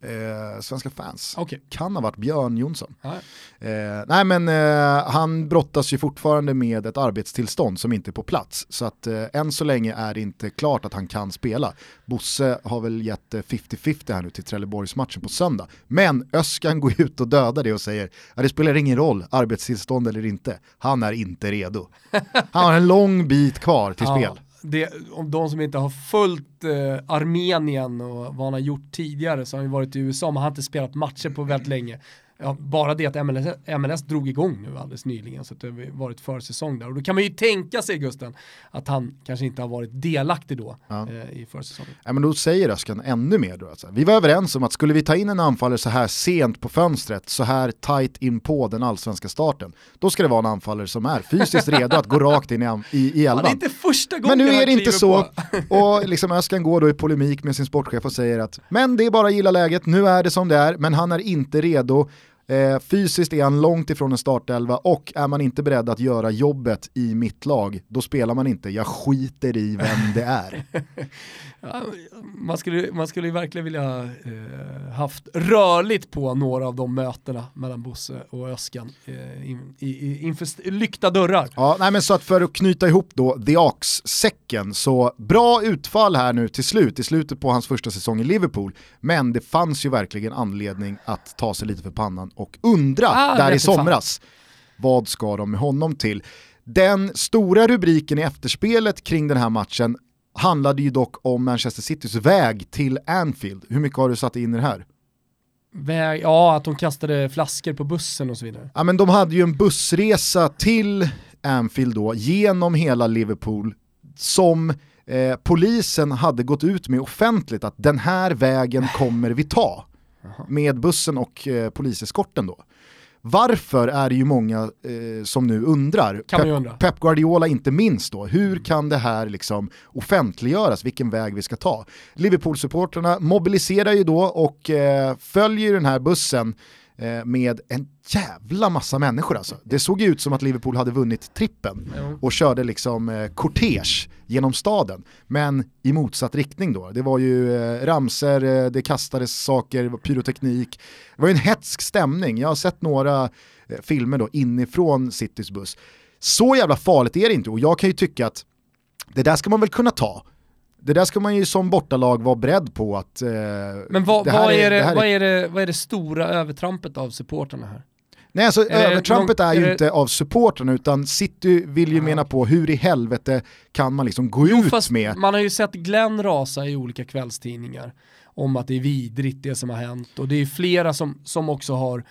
Eh, svenska fans. Okay. Kan ha varit Björn Jonsson. Ah. Eh, nej men eh, han brottas ju fortfarande med ett arbetstillstånd som inte är på plats. Så att eh, än så länge är det inte klart att han kan spela. Bosse har väl gett 50-50 här nu till Trelleborgsmatchen på söndag. Men Öskan går ut och dödar det och säger att det spelar ingen roll, arbetstillstånd eller inte. Han är inte redo. Han har en lång bit kvar till spel det, om de som inte har följt eh, Armenien och vad han har gjort tidigare så har han ju varit i USA men han har inte spelat matcher på väldigt länge ja, bara det att MLS, MLS drog igång nu alldeles nyligen så att det har varit försäsong där. Och då kan man ju tänka sig Gusten att han kanske inte har varit delaktig då ja. eh, i försäsongen. Ja, men då säger Öskan ännu mer då. Alltså. Vi var överens om att skulle vi ta in en anfallare så här sent på fönstret, så här tight in på den allsvenska starten, då ska det vara en anfallare som är fysiskt redo att gå rakt in i, i, i elvan. Ja, det är inte första gången Men nu är det inte så. och liksom Öskan går då i polemik med sin sportchef och säger att men det är bara att gilla läget, nu är det som det är, men han är inte redo. Eh, fysiskt är han långt ifrån en startelva och är man inte beredd att göra jobbet i mitt lag, då spelar man inte. Jag skiter i vem det är. ja, man, skulle, man skulle verkligen vilja eh, haft rörligt på några av de mötena mellan Bosse och Öskan eh, in, i, inför lyckta dörrar. Ja, nej, men så att för att knyta ihop då The Ox-säcken, så bra utfall här nu till slut, i slutet på hans första säsong i Liverpool, men det fanns ju verkligen anledning att ta sig lite för pannan och undra ah, där i somras. Vad ska de med honom till? Den stora rubriken i efterspelet kring den här matchen handlade ju dock om Manchester Citys väg till Anfield. Hur mycket har du satt in i det här? Väg, ja, att de kastade flaskor på bussen och så vidare. Ja men de hade ju en bussresa till Anfield då, genom hela Liverpool, som eh, polisen hade gått ut med offentligt att den här vägen kommer vi ta. Med bussen och eh, poliseskorten då. Varför är det ju många eh, som nu undrar, Pep, undra. Pep Guardiola inte minst då, hur kan det här liksom offentliggöras, vilken väg vi ska ta? Liverpool-supporterna mobiliserar ju då och eh, följer den här bussen eh, med en jävla massa människor alltså. Det såg ju ut som att Liverpool hade vunnit trippen och körde liksom eh, kortege genom staden. Men i motsatt riktning då. Det var ju eh, ramser, eh, det kastades saker, det var pyroteknik. Det var ju en hetsk stämning. Jag har sett några eh, filmer då inifrån Citys buss. Så jävla farligt är det inte och jag kan ju tycka att det där ska man väl kunna ta. Det där ska man ju som bortalag vara beredd på att... Eh, Men vad, det är det, det här vad, är det, vad är det stora övertrampet av supporterna här? Nej alltså Är det övertrampet är ju är det- inte av supportrarna utan City vill ju Ja. mena på hur i helvete kan man liksom gå ut Fast med man har ju sett Glenn rasa i olika kvällstidningar om att det är vidrigt det som har hänt och det är flera som, som också har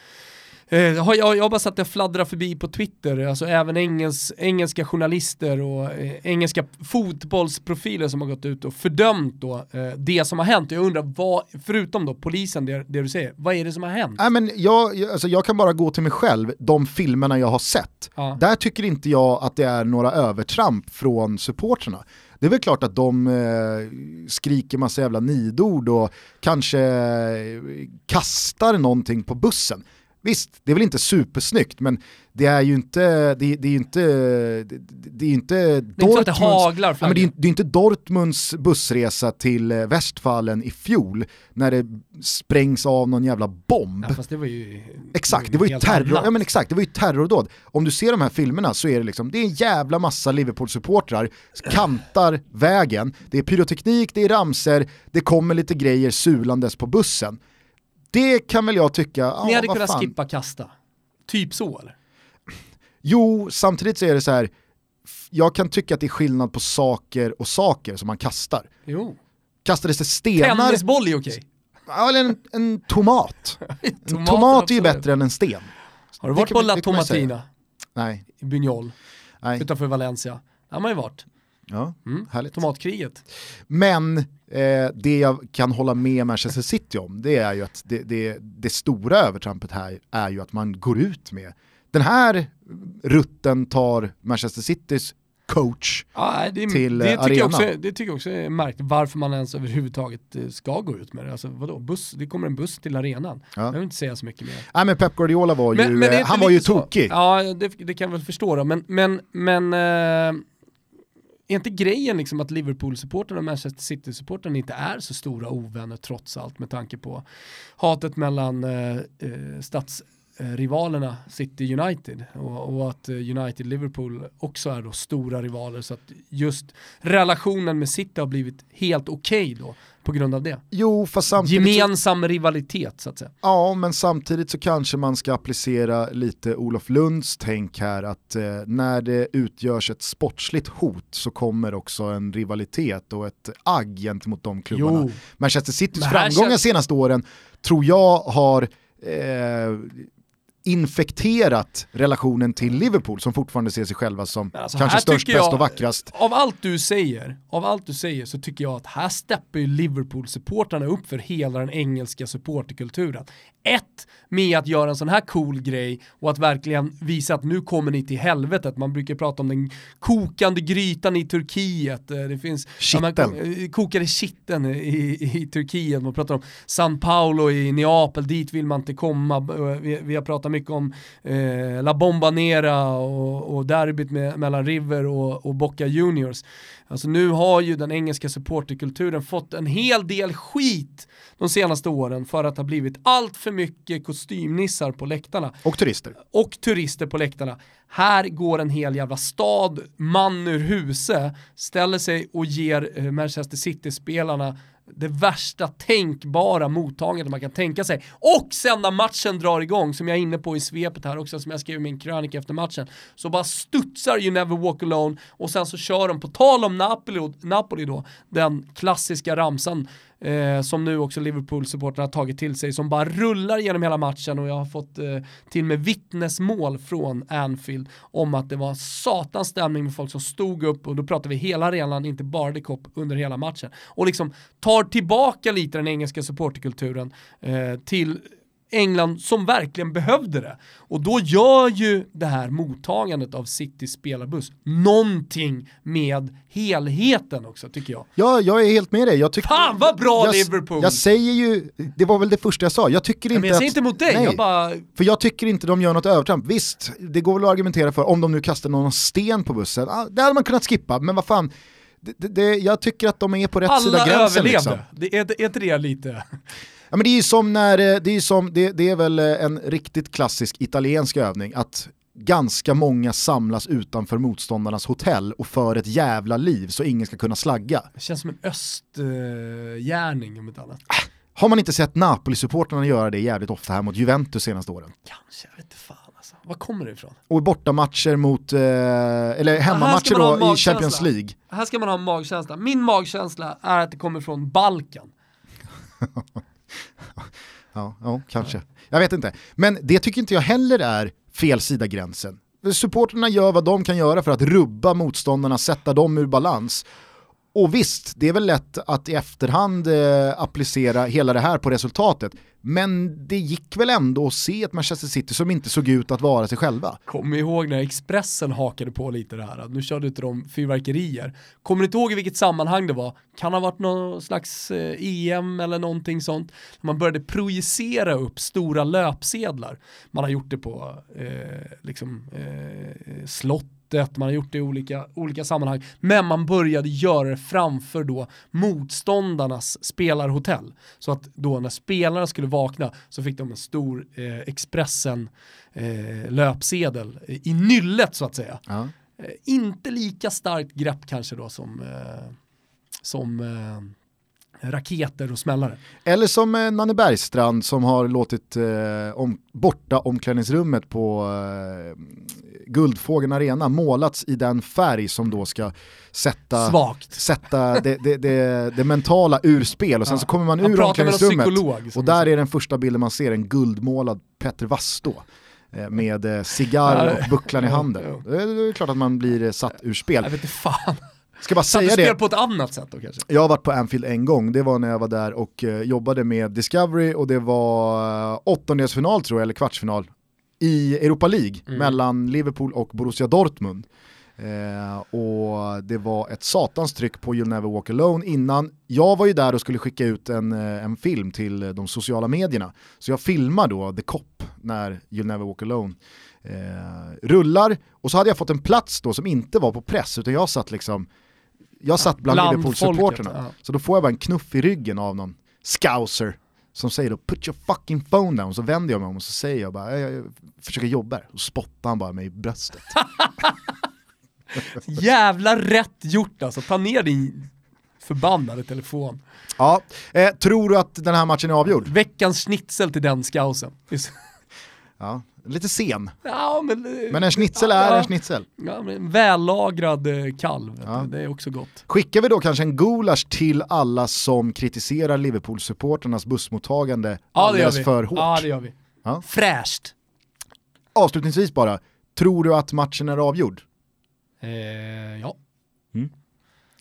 Eh, har jag, jag har bara sett det fladdra förbi på Twitter, alltså även engels, engelska journalister och eh, engelska fotbollsprofiler som har gått ut och fördömt då eh, det som har hänt. Jag undrar, vad, förutom då polisen, det, det du säger, vad är det som har hänt? Nej, men jag, jag- alltså jag kan bara gå till mig själv, de filmerna jag har sett. Ja. Där tycker inte jag att det är några övertramp från supporterna. Det är väl klart att de eh, skriker massa jävla nidord och kanske eh, kastar någonting på bussen. Visst, det är väl inte supersnyggt, men det är ju inte, det, det är ju inte, det, det är ju inte Det är inte Dortmunds- haglar Ja, men det, är, det är inte Dortmunds bussresa till eh, Westfalen i fjol när det sprängs av någon jävla bomb. Ja, fast det var ju... Exakt, det var ju terror, ja, men exakt, det var ju terrordåd. Om du ser de här filmerna så är det liksom, det är en jävla massa Liverpool-supportrar, kantar vägen, det är pyroteknik, det är ramser, det kommer lite grejer sulandes på bussen. Det kan väl jag tycka, ja, Ni hade kunnat fan. skippa kasta. Typ så eller? Jo, samtidigt så är det så här, jag kan tycka att det är skillnad på saker och saker som man kastar. Jo. Kastades det stenar, Tennisboll är okej. ja, eller en, en tomat. En Tomater, tomat är ju bättre än en sten. Har du varit på La. Tomatina Nej, i Buñol nej. utanför Valencia? Där har man ju varit. Ja, Mm. härligt. Tomatkriget. Men eh, det jag kan hålla med Manchester City om, det är ju att det, det, det stora övertrampet här är ju att man går ut med den här rutten tar Manchester Citys coach. Ja, det, Till, det, tycker arena. jag också, det tycker jag också är märkligt, varför man ens överhuvudtaget eh, ska gå ut med det. Alltså vadå, buss, det kommer en buss till arenan. Ja. Jag vill inte säga så mycket mer. Nej men Pep Guardiola var ju, det är eh, han var ju så. tokig. Ja, det, det kan jag väl förstå då, men, men, men eh, är inte grejen liksom att Liverpool-supporten och Manchester City-supportrarna inte är så stora ovänner trots allt med tanke på hatet mellan eh, eh stats stadsrivalerna City United och, och att eh, United-Liverpool också är då stora rivaler så att just relationen med City har blivit helt okej då på grund av det. Jo, fast samtidigt, så, Gemensam rivalitet så att säga. ja, men samtidigt så kanske man ska applicera lite Olof Lunds tänk här att eh, när det utgörs ett sportsligt hot så kommer också en rivalitet och ett agg gentemot de klubbarna. Jo, Manchester Citys framgångar känns- senaste åren tror jag har eh, infekterat relationen till Liverpool som fortfarande ser sig själva som alltså, kanske störst, tycker bäst jag- och vackrast. av allt du säger, av allt du säger så tycker jag att här steppar ju Liverpool-supportrarna upp för hela den engelska supporterkulturen. Ett, med att göra en sån här cool grej och att verkligen visa att nu kommer ni till helvetet. Man brukar prata om den kokande grytan i Turkiet. Eh, Det finns Kitteln. Ja, men, eh, kokade kitteln i, i Turkiet. Man pratar om San Paolo i Neapel, dit vill man inte komma. Eh, Vi, vi har pratat mycket om eh, La Bombanera och, och derbyt med, mellan River och, och Boca Juniors. Alltså nu har ju den engelska supporterkulturen fått en hel del skit de senaste åren för att ha blivit allt för mycket kostymnissar på läktarna Och turister. och turister på läktarna. Här går en hel jävla stad, man ur huse, ställer sig och ger eh, Manchester City-spelarna det värsta tänkbara mottagandet man kan tänka sig. Och sen när matchen drar igång, som jag är inne på i svepet här också, som jag skrev i min krönika efter matchen, så bara studsar You Never Walk Alone och sen så kör de, på tal om Napoli, Napoli då, den klassiska ramsan eh, som nu också Liverpool-supportrarna har tagit till sig, som bara rullar genom hela matchen och jag har fått eh, till med vittnesmål från Anfield om att det var satans stämning med folk som stod upp och då pratar vi hela arenan, inte bara The Cop, under hela matchen. Och liksom tar tillbaka lite den engelska supporterkulturen eh, till England som verkligen behövde det. Och då gör ju det här mottagandet av Citys spelarbuss någonting med helheten också tycker jag. Ja, jag är helt med dig. Jag tycker, Fan vad bra jag, Liverpool! Jag säger ju, det var väl det första jag sa, jag tycker inte men jag säger att, inte mot dig, nej, jag bara... För jag tycker inte de gör något övertramp. Visst, det går väl att argumentera för om de nu kastar någon sten på bussen, ah, det hade man kunnat skippa, men vad fan, det, det, jag tycker att de är på rätt Alla sida gränsen. överlevde. Liksom. Det är, är inte det lite... Ja, men det är ju som när, eh, det är, som, det, det är väl eh, en riktigt klassisk italiensk övning, att ganska många samlas utanför motståndarnas hotell och för ett jävla liv så ingen ska kunna slagga. Det känns som en östgärning om ett annat. Har man inte sett Napoli-supportrarna göra det jävligt ofta här mot Juventus senaste åren? Kanske, jag vet inte fan alltså. Var kommer det ifrån? Och bortamatcher mot, eh, eller hemmamatcher ha då i. Champions League. Här ska man ha magkänsla. Min magkänsla är att det kommer från Balkan. Ja, ja kanske. Jag vet inte. Men det tycker inte jag heller är fel sida gränsen. Supporterna gör vad de kan göra för att rubba motståndarna, sätta dem ur balans. Och visst, det är väl lätt att i efterhand eh, applicera hela det här på resultatet. Men det gick väl ändå att se ett Manchester City som inte såg ut att vara sig själva. Kom ihåg när Expressen hakade på lite det här, att nu körde inte de fyrverkerier. Kommer du inte ihåg i vilket sammanhang det var? Kan ha varit någon slags eh, EM eller någonting sånt. Man började projicera upp stora löpsedlar. Man har gjort det på eh, liksom, eh, slott man har gjort det i olika, olika sammanhang, men man började göra det framför då motståndarnas spelarhotell. Så att då när spelarna skulle vakna så fick de en stor eh, Expressen eh, löpsedel i nyllet så att säga. Ja. Eh, inte lika starkt grepp kanske då som, eh, som eh, raketer och smällare. Eller som eh, Nanne Bergstrand som har låtit eh, om, borta omklädningsrummet på eh, Guldfågeln Arena målats i den färg som då ska sätta, Svagt. sätta det, det, det, det mentala ur spel och sen Ja. så kommer man ur omklädningsrummet psykolog. och där är den första bilden man ser en guldmålad Petter Vastå eh, med eh, cigarr och bucklan i handen. ja. Det är det är klart att man blir eh, satt ur spel. Jag vet inte fan. Ska bara säga det, på ett annat sätt då kanske? jag har varit på Anfield en gång, det var när jag var där och eh, jobbade med Discovery och det var eh, åttondelsfinal tror jag, eller kvartsfinal i Europa League Mm. mellan Liverpool och Borussia Dortmund. Eh, och det var ett satans tryck på You'll Never Walk Alone innan. Jag var ju där och skulle skicka ut en, eh, en film till eh, de sociala medierna. Så jag filmar då The Cop när You'll Never Walk Alone eh, rullar. Och så hade jag fått en plats då som inte var på press utan jag satt liksom jag satt bland, Bland Liverpool-supporterna. ja. Så då får jag bara en knuff i ryggen av någon scouser som säger då put your fucking phone down. Så vänder jag mig om och så säger jag bara jag, jag försöker jobba här. Och spottar han bara mig i bröstet. Jävla rätt gjort alltså. Ta ner din förbannade telefon. ja, eh, tror du att den här matchen är avgjord? Veckans schnitzel till den scousen. Ja, lite sen. Ja, men, Men en schnitzel är en schnitzel. Ja, men en vällagrad eh, kalv, Ja. det är också gott. Skickar vi då kanske en gulasch till alla som kritiserar Liverpool-supporternas bussmottagande Ja, alldeles för hårt? Ja, det gör vi. Ja. Fräscht. Avslutningsvis bara, tror du att matchen är avgjord? Eh, ja.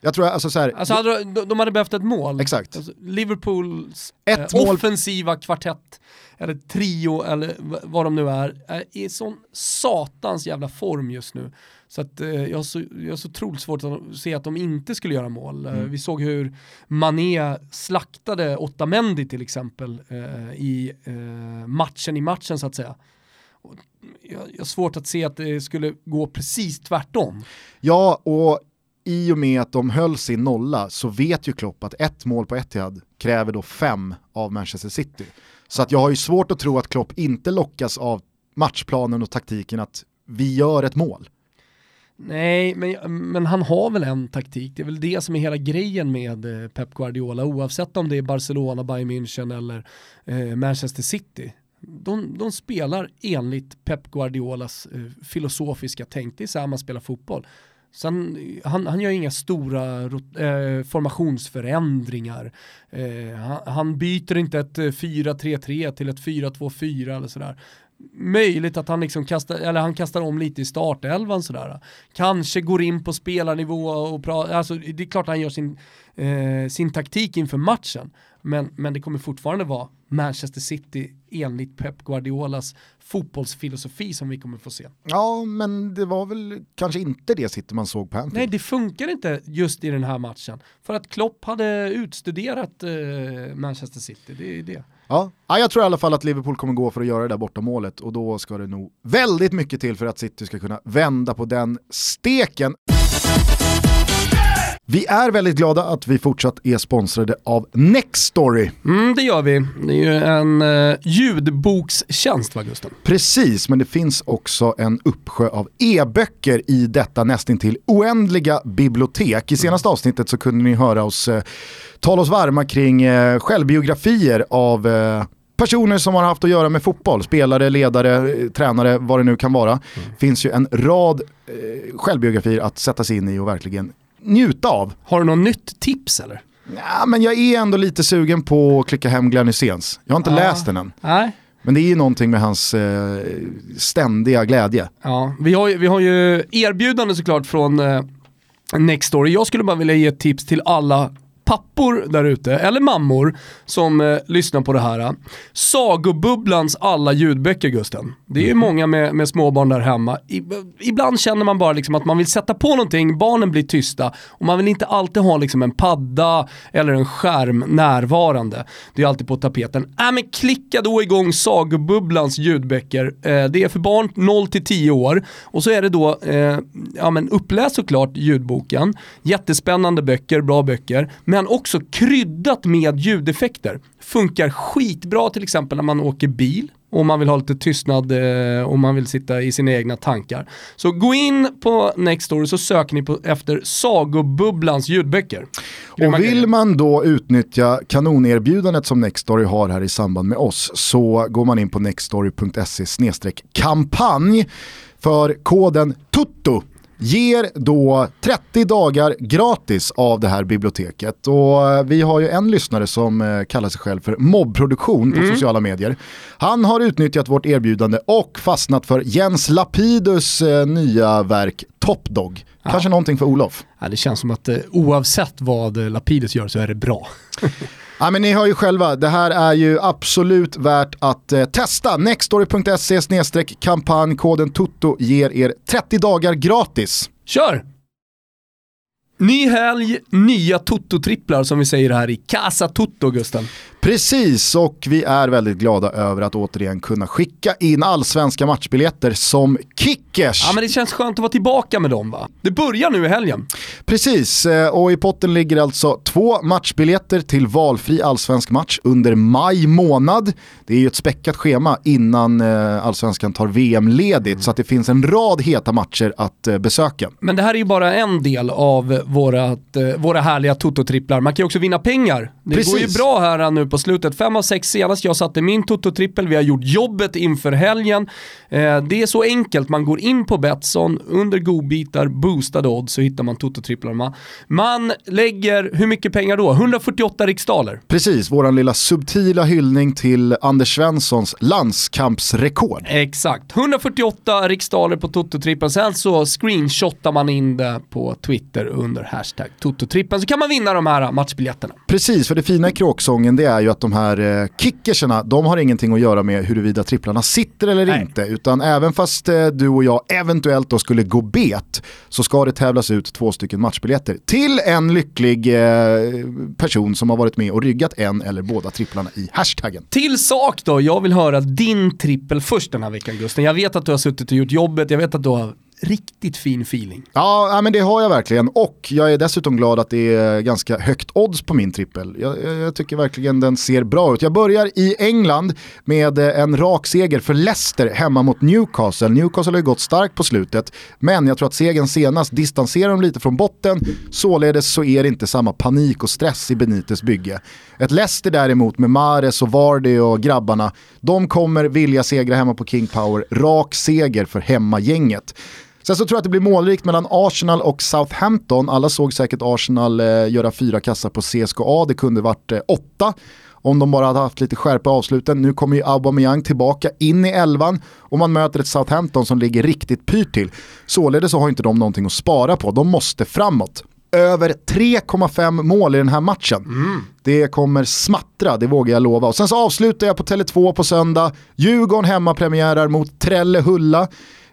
Jag tror alltså så här, Alltså hade, de, de hade behövt ett mål. Exakt. Alltså, Liverpools Ett eh, mål- offensiva kvartett, eller trio, eller vad de nu är, är i sån satans jävla form just nu. Så att eh, jag har så, jag har så otroligt svårt att se att de inte skulle göra mål. Eh, Mm. vi såg hur Mané slaktade Otamendi till exempel eh, i eh, matchen i matchen så att säga. Jag har svårt att se att det skulle gå precis tvärtom. Ja, och i och med att de höll sin nolla så vet ju Klopp att ett mål på Etihad kräver då fem av Manchester City. Så att jag har ju svårt att tro att Klopp inte lockas av matchplanen och taktiken att vi gör ett mål. Nej, men, men han har väl en taktik. Det är väl det som är hela grejen med eh, Pep Guardiola, oavsett om det är Barcelona, Bayern München eller eh, Manchester City. De, de spelar enligt Pep Guardiolas eh, filosofiska tänk, det är så här man spelar fotboll. Sen, han, han gör inga stora eh, formationsförändringar. Eh, han, han, byter inte ett eh, 4-3-3 till ett 4-2-4 eller sådär. Möjligt att han liksom kastar, eller han kastar om lite i startelvan sådär. Kanske går in på spelarnivå och pratar, alltså det är klart han gör sin, eh, sin taktik inför matchen. Men, men det kommer fortfarande vara Manchester City enligt Pep Guardiolas fotbollsfilosofi som vi kommer få se. Ja, men det var väl kanske inte det City man såg på Anfield. Nej, det funkar inte just i den här matchen. För att Klopp hade utstuderat eh, Manchester City, det är det. Ja. ja, jag tror i alla fall att Liverpool kommer gå för att göra det där borta målet och då ska det nog väldigt mycket till för att City ska kunna vända på den steken. Vi är väldigt glada att vi fortsatt är sponsrade av Nextory. Mm, det gör vi. Det är ju en eh, ljudbokstjänst va Gusten? Precis, men det finns också en uppsjö av e-böcker i detta nästintill oändliga bibliotek. I senaste avsnittet så kunde ni höra oss eh, tala oss varma kring eh, självbiografier av eh, personer som har haft att göra med fotboll, spelare, ledare, eh, tränare, vad det nu kan vara. Mm. finns ju en rad eh, självbiografier att sätta sig in i och verkligen njuta av. Har du något nytt tips eller? Ja, men jag är ändå lite sugen på att klicka hem Glenn Hyséns. Jag har inte ja. läst den än. Nej. Men det är ju någonting med hans eh, ständiga glädje. Ja, vi har, vi har ju erbjudande såklart från eh, Nextory. Jag skulle bara vilja ge ett tips till alla pappor där ute, eller mammor, som eh, lyssnar på det här. Sagobubblans alla ljudböcker Gusten. Det är ju mm. många med, med småbarn där hemma. I, ibland känner man bara liksom att man vill sätta på någonting, barnen blir tysta och man vill inte alltid ha liksom en padda eller en skärm närvarande. Det är alltid på tapeten. Äh, men klicka då igång Sagobubblans ljudböcker. Eh, det är för barn 0 10 år och så är det då, eh, ja men uppläs såklart ljudboken. Jättespännande böcker, bra böcker. Men men också kryddat med ljudeffekter. Funkar skitbra till exempel när man åker bil och man vill ha lite tystnad eh, och man vill sitta i sina egna tankar. Så gå in på Nextory så söker ni på, efter Sagobubblans ljudböcker. Och vill man då utnyttja kanonerbjudandet som Nextory har här i samband med oss så går man in på nextory.se kampanj för koden TUTTO ger då 30 dagar gratis av det här biblioteket. Och eh, vi har ju en lyssnare som eh, kallar sig själv för mobbproduktion på mm. sociala medier. Han har utnyttjat vårt erbjudande och fastnat för Jens Lapidus eh, nya verk Top Dog. Kanske ja. någonting för Olof. Ja, det känns som att oavsett vad Lapidus gör så är det bra. Ja, men ni hör ju själva, det här är ju absolut värt att eh, testa. Nextory.se kampanj, koden TUTTO ger er 30 dagar gratis. Kör! Ny helg, nya Toto-tripplar som vi säger här i Casa Toto, Gusten. Precis, och vi är väldigt glada över att återigen kunna skicka in allsvenska matchbiljetter som kickers. Ja men det känns skönt att vara tillbaka med dem va? Det börjar nu i helgen. Precis, eh, och i potten ligger alltså två matchbiljetter till valfri allsvensk match under maj månad. Det är ju ett späckat schema innan eh, allsvenskan tar VM-ledigt mm. så att det finns en rad heta matcher att eh, besöka. Men det här är ju bara en del av vårat, våra härliga Toto-tripplar. Man kan ju också vinna pengar. Det Precis. går ju bra här nu på slutet. Fem av sex senast jag satte min Toto-trippel. Vi har gjort jobbet inför helgen. Eh, det är så enkelt. Man går in på Betsson, under godbitar, boostade odds så hittar man Toto-tripplarna. Man lägger, hur mycket pengar då? 148 riksdaler. Precis, våran lilla subtila hyllning till Anders Svenssons landskampsrekord. Exakt, 148 riksdaler på Toto-trippeln. Sen så screenshotar man in det på Twitter under hashtag Toto-trippeln så kan man vinna de här matchbiljetterna. Precis, för det fina i kråksången det är ju att de här eh, kickerserna, de har ingenting att göra med huruvida tripplarna sitter eller Nej. inte. Utan även fast eh, du och jag eventuellt då skulle gå bet så ska det tävlas ut två stycken matchbiljetter till en lycklig eh, person som har varit med och ryggat en eller båda tripplarna i hashtaggen. Till sak då, jag vill höra din trippel först den här veckan Gusten. Jag vet att du har suttit och gjort jobbet, jag vet att du har riktigt fin feeling. Ja, men det har jag verkligen och jag är dessutom glad att det är ganska högt odds på min trippel. Jag, jag, tycker verkligen den ser bra ut. Jag börjar i England med eh, en rak seger för Leicester hemma mot Newcastle. Newcastle har ju gått starkt på slutet, men jag tror att segern senast distanserar dem lite från botten. Således så är det inte samma panik och stress i Benites bygge. Ett Leicester däremot med Mares och Vardy och grabbarna, de kommer vilja segra hemma på King Power. Rak seger för hemmagänget. Sen så tror jag att det blir målrikt mellan Arsenal och Southampton. Alla såg säkert Arsenal eh, göra fyra kassar på CSKA, det kunde varit eh, åtta om de bara hade haft lite skärpa avsluten. Nu kommer ju Aubameyang tillbaka in i elvan och man möter ett Southampton som ligger riktigt pyrt till. Således så har inte de någonting att spara på, de måste framåt. Över 3,5 mål i den här matchen. Mm. Det kommer smattra, det vågar jag lova. Och sen så avslutar jag på Tele2 på söndag. Djurgården hemmapremiärar mot Trellehulla.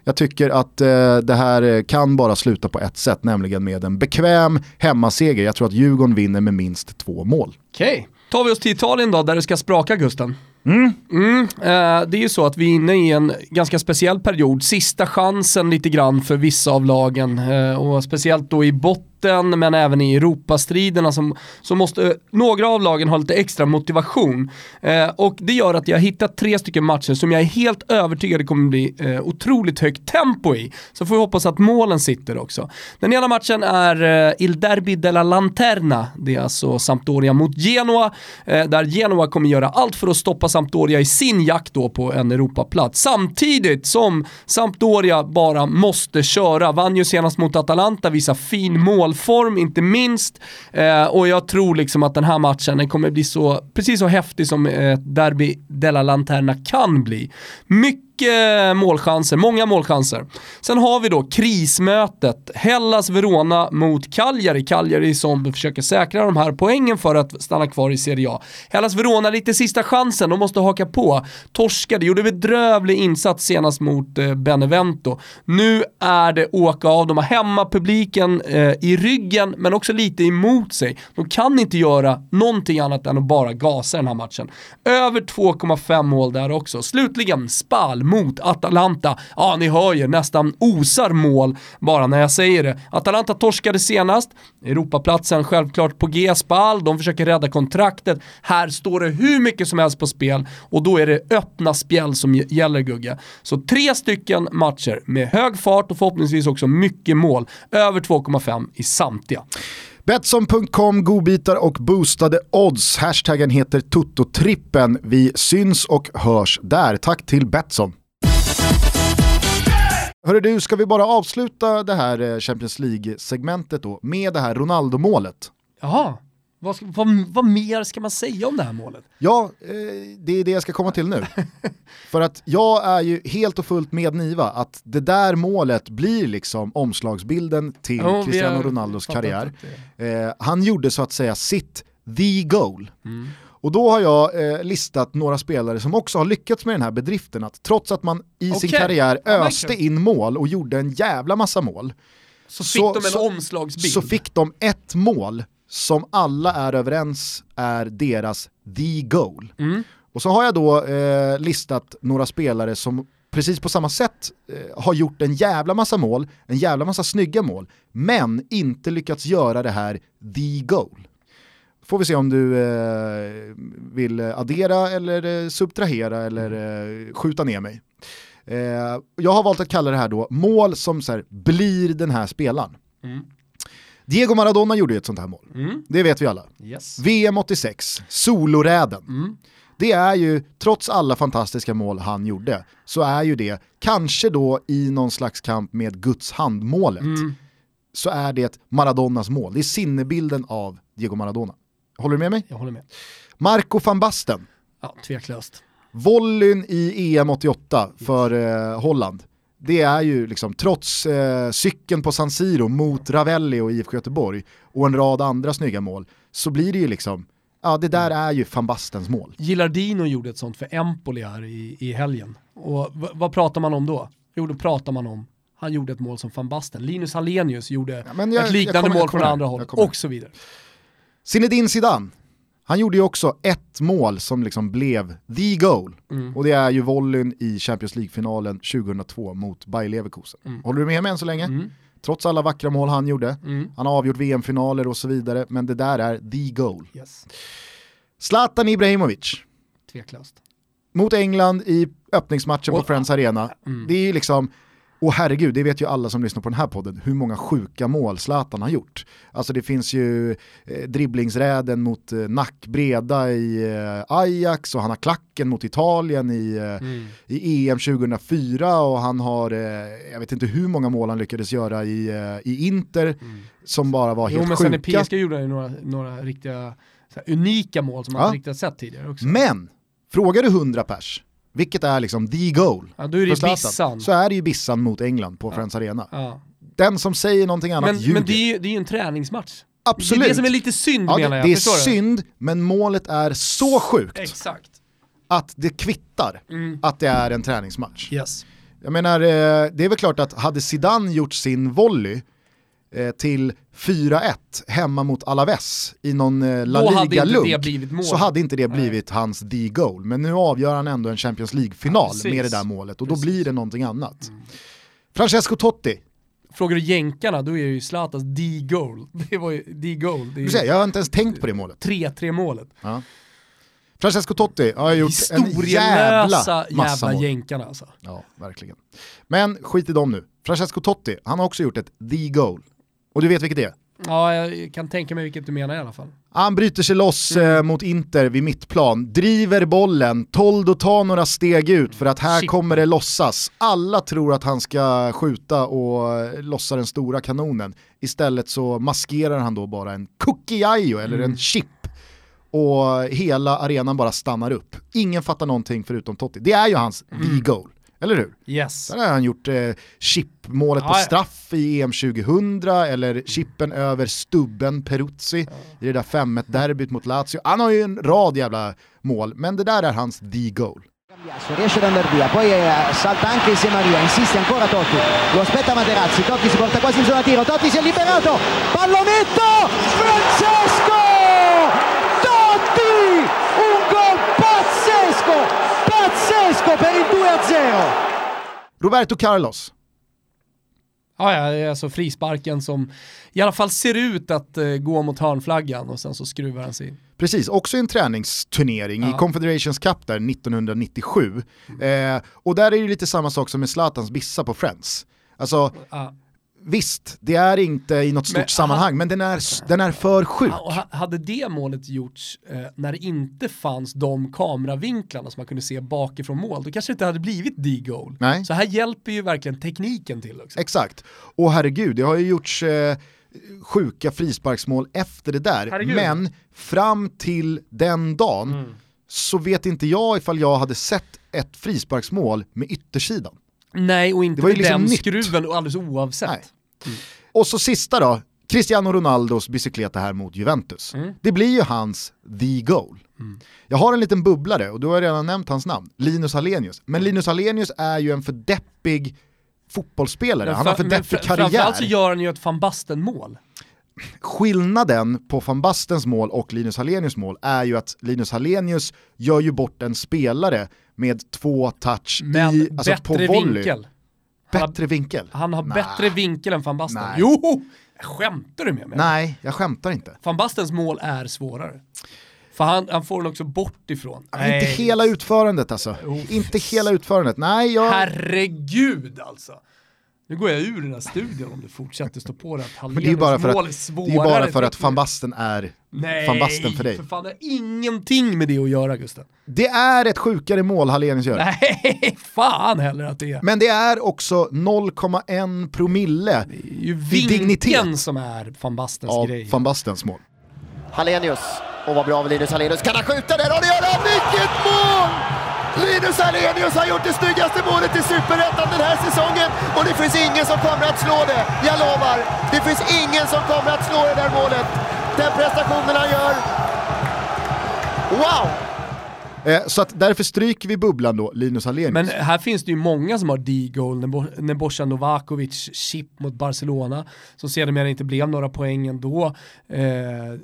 Jag tycker att eh, det här eh, kan bara sluta på ett sätt, nämligen med en bekväm hemmaseger. Jag tror att Djurgården vinner med minst två mål. Okej. Okay. Tar vi oss till Italien då, där det ska spraka Gusten. Mm. Mm, eh, det är ju så att vi är inne i en ganska speciell period, sista chansen lite grann för vissa av lagen eh, och speciellt då i botten men även i Europastriderna som, så måste några av lagen ha lite extra motivation. Eh, och det gör att jag har hittat tre stycken matcher som jag är helt övertygad kommer bli eh, otroligt högt tempo i. Så får vi hoppas att målen sitter också. Den ena matchen är eh, Il Derby della Lanterna. Det är alltså Sampdoria mot Genoa, eh, där Genoa kommer göra allt för att stoppa Sampdoria i sin jakt då på en Europaplats. Samtidigt som Sampdoria bara måste köra. Vann ju senast mot Atalanta, visar fin målform inte minst. Eh, och jag tror liksom att den här matchen den kommer bli så, precis så häftig som ett derby della Lanterna kan bli. Mycket mycket målchanser, många målchanser. Sen har vi då krismötet, Hellas-Verona mot Cagliari. Cagliari som försöker säkra de här poängen för att stanna kvar i Serie A. Hellas-Verona, lite sista chansen, de måste haka på. Torskade, gjorde bedrövlig insats senast mot eh, Benevento. Nu är det åka av, de har hemmapubliken eh, i ryggen men också lite emot sig. De kan inte göra någonting annat än att bara gasa den här matchen. Över 2,5 mål där också. Slutligen, Spal mot Atalanta. Ja, ni hör ju, nästan osar mål bara när jag säger det. Atalanta torskade senast, Europaplatsen självklart på G, Spal, de försöker rädda kontraktet. Här står det hur mycket som helst på spel och då är det öppna spjäll som gäller Gugge. Så tre stycken matcher med hög fart och förhoppningsvis också mycket mål. Över 2,5 i samtliga. Betsson.com, godbitar och boostade odds. Hashtaggen heter TotoTrippen. Vi syns och hörs där. Tack till Betsson. Hörru du, ska vi bara avsluta det här eh, Champions League-segmentet då med det här Ronaldo-målet? Jaha. Vad, vad, vad, mer ska man säga om det här målet? Ja, eh, det är det jag ska komma till nu. För att jag är ju helt och fullt med Niva att det där målet blir liksom omslagsbilden till oh, Cristiano Ronaldos karriär. Eh, han gjorde så att säga sitt the goal. Mm. Och då har jag eh, listat några spelare som också har lyckats med den här bedriften att trots att man i okay. sin karriär öste in mål och gjorde en jävla massa mål så fick så, de en så, omslagsbild. Så fick de ett mål som alla är överens är deras the goal. Mm. Och så har jag då eh, listat några spelare som precis på samma sätt eh, har gjort en jävla massa mål, en jävla massa snygga mål, men inte lyckats göra det här the goal. Får vi se om du eh, vill addera eller eh, subtrahera eller eh, skjuta ner mig. Eh, jag har valt att kalla det här då mål som så här, blir den här spelaren. Mm. Diego Maradona gjorde ju ett sånt här mål. Mm. Det vet vi alla. Yes. VM 86, soloräden. Mm. Det är ju, trots alla fantastiska mål han gjorde, så är ju det, kanske då i någon slags kamp med Guds handmålet, mm. så är det Maradonas mål. Det är sinnebilden av Diego Maradona. Håller du med mig? Jag håller med. Marco van Basten. Ja, tveklöst. Volleyn i EM 88 för eh, Holland det är ju liksom, trots eh, cykeln på San Siro mot Ravelli och IFK Göteborg och en rad andra snygga mål, så blir det ju liksom, ja det där är ju van Bastens mål. Gilardino gjorde ett sånt för Empoli här i, i helgen. Och vad pratar man om då? Jo, då pratar man om han gjorde ett mål som van Basten. Linus Hallenius gjorde ja, jag, ett liknande kommer, mål från andra håll och så vidare. Zinedine Zidane, han gjorde ju också ett mål som liksom blev the goal. Mm. Och det är ju volleyn i Champions League-finalen 2002 mot Bayer Leverkusen. Mm. Håller du med mig än så länge? Mm. Trots alla vackra mål han gjorde. Mm. Han har avgjort VM-finaler och så vidare, men det där är the goal. Yes. Zlatan Ibrahimovic. Tveklöst. Mot England i öppningsmatchen och, på Friends Arena. Mm. Det är ju liksom Och herregud, det vet ju alla som lyssnar på den här podden, hur många sjuka mål Zlatan har gjort. Alltså det finns ju eh, dribblingsräden mot eh, nackbreda i eh, Ajax och han har klacken mot Italien i, eh, mm. i EM 2004 och han har, eh, jag vet inte hur många mål han lyckades göra i, eh, i Inter mm. som bara var helt jo, men sjuka. Sen i PSG gjorde han ju några, några riktiga unika mål som man ja. inte riktigt sett tidigare också. Men, frågar du 100 pers, vilket är liksom the goal ja, då är det Bissan. så är det ju Bissan mot England på ja. Friends Arena. Ja. Den som säger någonting annat men, ljuger. Men det är ju det är en träningsmatch. Absolut. Det är det som är lite synd ja, menar jag. Det är synd, men målet är så sjukt. Exakt. Att det kvittar mm. att det är en träningsmatch. Yes. Jag menar, eh, det är väl klart att hade Zidane gjort sin volley till 4-1 hemma mot Alaves i någon eh, La Liga-lunk så hade inte det blivit Nej. hans D-goal. Men nu avgör han ändå en Champions League-final ja, med det där målet och då precis. blir det någonting annat. Mm. Francesco Totti. Frågar du jänkarna då är det ju Zlatans D-goal. Det var ju D-goal. Jag har inte ens tänkt på det målet. 3-3 målet. Ja. Francesco Totti har gjort en jävla massa jävla mål. jänkarna alltså. Ja, verkligen. Men skit i dem nu. Francesco Totti, han har också gjort ett the-goal. Och du vet vilket det är? Ja, jag kan tänka mig vilket du menar i alla fall. Han bryter sig loss mm. eh, mot Inter vid mittplan, driver bollen, Toldo tar några steg ut för att här Shit. kommer det lossas. Alla tror att han ska skjuta och lossa den stora kanonen. Istället så maskerar han då bara en cookie eller mm. en chip och hela arenan bara stannar upp. Ingen fattar någonting förutom Totti. Det är ju hans mm. V-goal. Eller hur? Yes. Där har han gjort eh, chipmålet ja, på straff i EM 2000 eller chippen över stubben Peruzzi i det där 5-1 derbyt mot Lazio. Han har ju en rad jävla mål, men det där är hans D-goal. riesce ad andare via, poi eh, salta anche insieme a Maria, insiste ancora Totti, lo aspetta Materazzi, Totti si porta quasi in zona tiro, Totti si è liberato, pallonetto, Francesco! Per il 2-0! Roberto Carlos. Ja, ja, alltså frisparken som i alla fall ser ut att uh, gå mot hörnflaggan och sen så skruvar han sig in. Precis, också en träningsturnering ja. i Confederations Cup där 1997. Mm. Eh, och där är det lite samma sak som med Zlatans bissa på Friends. Alltså, ja visst, det är inte i något stort men, sammanhang, ha, men den är, den är för sjuk. Ha, hade det målet gjorts eh, när det inte fanns de kameravinklarna som man kunde se bakifrån mål, då kanske det inte hade blivit D-goal. Så här hjälper ju verkligen tekniken till också. Exakt, och herregud, det har ju gjorts eh, sjuka frisparksmål efter det där, herregud. men fram till den dagen mm. så vet inte jag ifall jag hade sett ett frisparksmål med yttersidan. Nej, och inte med liksom den nytt. skruven alldeles oavsett. Mm. Och så sista då, Cristiano Ronaldos bicykleta här mot Juventus. Mm. Det blir ju hans the goal. Mm. Jag har en liten bubblare och du har redan nämnt hans namn, Linus Hallenius. Men Linus Hallenius är ju en för deppig fotbollsspelare, han har för deppig karriär. Framförallt så gör han ju ett van Basten-mål. Skillnaden på van Bastens mål och Linus Hallenius mål är ju att Linus Hallenius gör ju bort en spelare med två touch Men i, alltså på volley. Vinkel. Bättre vinkel? Han har nah. bättre vinkel än van Basten. Nej. Jo! Skämtar du med mig? Nej, jag skämtar inte. Van Bastens mål är svårare. För han, han får den också bort ifrån. Nej. Inte hela utförandet alltså. Oh, inte hela utförandet. Nej, jag... Herregud alltså. Nu går jag ur den här studion om du fortsätter stå på det att Men det är bara för att, är det är bara för att van Basten är Nej, van Basten för dig. för fan det har ingenting med det att göra Gusten. Det är ett sjukare mål Hallenius gör. Nej, fan heller att det är. Men det är också 0,1 promille Det är ju vinkeln som är van Bastens ja, grej. van Bastens mål. Hallenius, och vad bra av Linus Hallenius, kan han skjuta den? Och det gör han! Vilket mål! Linus Alenius har gjort det snyggaste målet i Superettan den här säsongen och det finns ingen som kommer att slå det. Jag lovar, det finns ingen som kommer att slå det där målet. Den prestationen han gör. Wow! Eh, så att därför stryker vi bubblan då, Linus Hallenius. Men här finns det ju många som har D-goal, när Bosan Novakovic chip mot Barcelona, som sedermera inte blev några poäng ändå. Eh,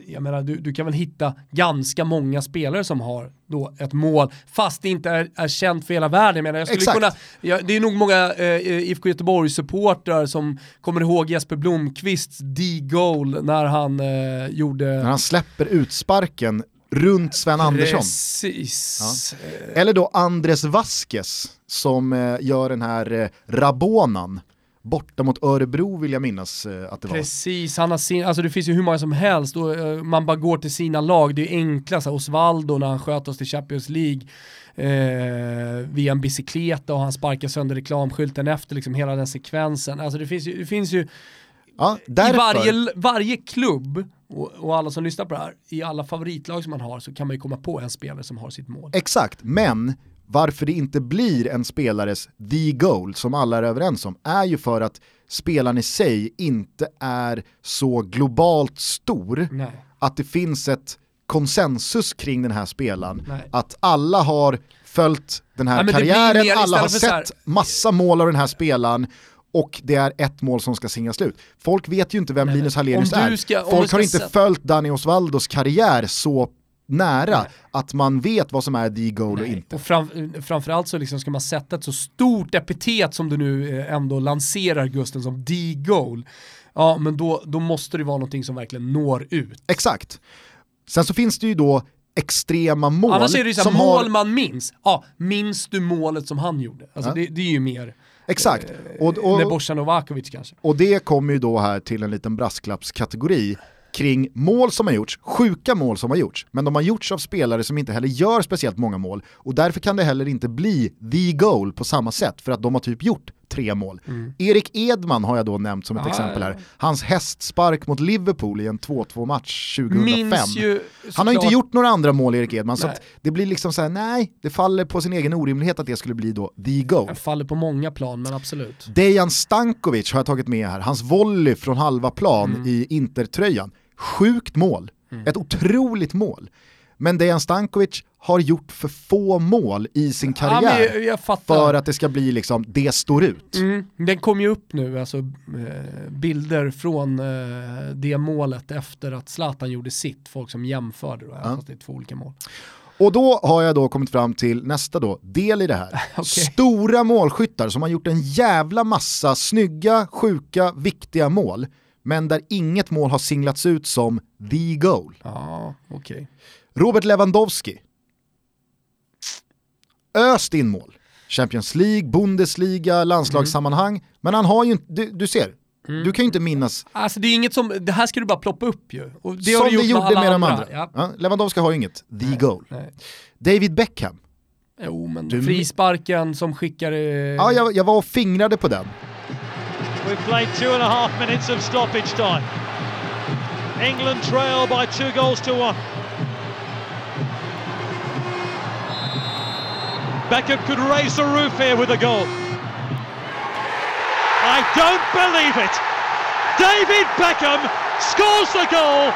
jag menar, du, du kan väl hitta ganska många spelare som har då ett mål, fast det inte är, är känt för hela världen. Jag menar, jag skulle kunna, ja, det är nog många eh, IFK Göteborg-supportrar som kommer ihåg Jesper Blomqvists D-goal när han eh, gjorde... När han släpper utsparken runt Sven Andersson. Precis. Ja. Eller då Andres Vasquez som eh, gör den här eh, Rabonan borta mot Örebro vill jag minnas eh, att det var. Precis, han har sin, alltså det finns ju hur många som helst och uh, man bara går till sina lag, det är enklast, Osvaldo när han sköt oss till Champions League eh, via en bicykleta och han sparkar sönder reklamskylten efter liksom hela den sekvensen. Alltså det finns ju, det finns ju ja, i varje, varje klubb och, och, alla som lyssnar på det här, i alla favoritlag som man har så kan man ju komma på en spelare som har sitt mål. Exakt, men varför det inte blir en spelares the goal som alla är överens om är ju för att spelaren i sig inte är så globalt stor Nej. att det finns ett konsensus kring den här spelaren. Nej. Att alla har följt den här Nej, karriären, alla har sett här... massa mål av den här spelaren och det är ett mål som ska singa slut. Folk vet ju inte vem Nej, Linus Hallenius är. Ska, Folk har inte sätta... följt Danny Osvaldos karriär så nära Nej. att man vet vad som är the goal Nej. och inte. Och fram, framförallt så liksom ska man sätta ett så stort epitet som du nu eh, ändå lanserar Gusten som the goal. Ja men då, då måste det vara någonting som verkligen når ut. Exakt. Sen så finns det ju då extrema mål. Annars är det ju så mål har... man minns. Ja, minns du målet som han gjorde? Alltså ja. det, det, är ju mer Exakt. Eh, och, och, Nebojsa Novakovic kanske. Och det kommer ju då här till en liten brasklappskategori kring mål som har gjorts, sjuka mål som har gjorts, men de har gjorts av spelare som inte heller gör speciellt många mål och därför kan det heller inte bli the goal på samma sätt för att de har typ gjort tre mål. Mm. Erik Edman har jag då nämnt som ett ah, exempel här. Hans hästspark mot Liverpool i en 2-2 match 2005. Ju, Han har inte gjort några andra mål Erik Edman nej. så det blir liksom såhär, nej, det faller på sin egen orimlighet att det skulle bli då the goal. Det faller på många plan men absolut. Dejan Stankovic har jag tagit med här, hans volley från halva plan mm. i intertröjan. Sjukt mål, mm. ett otroligt mål. Men Dejan Stankovic har gjort för få mål i sin karriär ja, jag, jag för att det ska bli liksom, det står ut. Mm, den kom ju upp nu, alltså eh, bilder från eh, det målet efter att Zlatan gjorde sitt, folk som jämförde då, ja. fast det är två olika mål. Och då har jag då kommit fram till nästa då, del i det här. okay. Stora målskyttar som har gjort en jävla massa snygga, sjuka, viktiga mål men där inget mål har singlats ut som the goal. Ja, okay. Robert Lewandowski. Öst in mål. Champions League, Bundesliga, landslagssammanhang. Mm. Men han har ju inte, du, du ser, Mm. Du kan ju inte minnas... Alltså det är inget som, det här ska du bara ploppa upp ju. Och det som har du gjort det gjorde med, med de andra. Ja. Ja, Lewandowski har ju inget, the nej, goal. Nej. David Beckham. Jo men du... frisparken som skickar... Eh... Ja, jag, jag var och fingrade på den. We've played two and a half minutes of stoppage time. England trail by two goals to one. Beckham could raise the roof here with a goal. I don't believe it. David Beckham scores the goal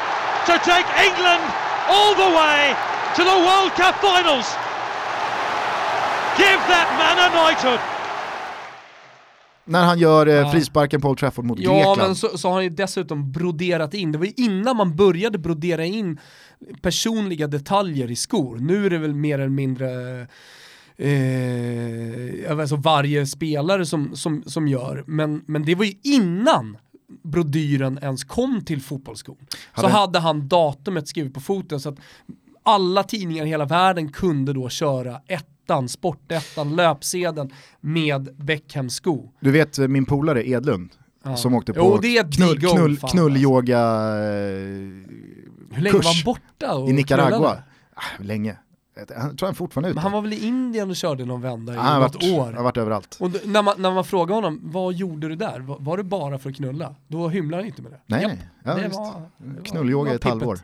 to take England all the way to the World Cup finals. Give that man a knighthood. När han gör eh, frisparken på Old Trafford mot ja, Grekland. Ja, men så, så, har han ju dessutom broderat in, det var ju innan man började brodera in personliga detaljer i skor. Nu är det väl mer eller mindre eh, alltså varje spelare som, som, som gör, men, men det var ju innan brodyren ens kom till fotbollsskon. Så hade han datumet skrivet på foten så att alla tidningar i hela världen kunde då köra ett ettan, sportettan, löpsedeln med Beckhams sko. Du vet min polare Edlund, ja. som åkte på jo, det är knull, knull, knullyoga Hur länge var han borta? I Nicaragua. Ah, länge. Jag tror han fortfarande är ute. Men han var väl i Indien och körde någon vända i något varit, år? Han har varit överallt. Och när man, när man frågar honom, vad gjorde du där? Var, var det bara för att knulla? Då hymlar han inte med det. Nej, Japp, ja, det var, Knullyoga i ett halvår.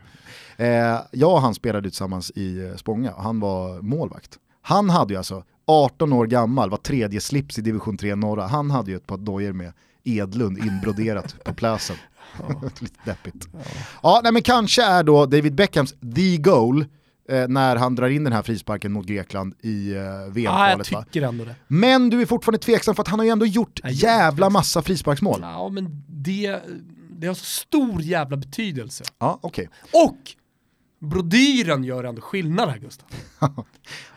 Eh, jag och han spelade tillsammans i eh, Spånga, han var målvakt. Han hade ju alltså, 18 år gammal, var tredje slips i division 3 norra, han hade ju ett par dojor med Edlund inbroderat på pläsen. Ja. Lite deppigt. Ja, ja nej, men kanske är då David Beckhams the goal eh, när han drar in den här frisparken mot Grekland i eh, VM-kvalet. Det. Men du är fortfarande tveksam för att han har ju ändå gjort ja, jävla massa frisparksmål. Ja, men det, det har så stor jävla betydelse. Ja, okej. Okay. Och brodyren gör ändå skillnad här Gustav.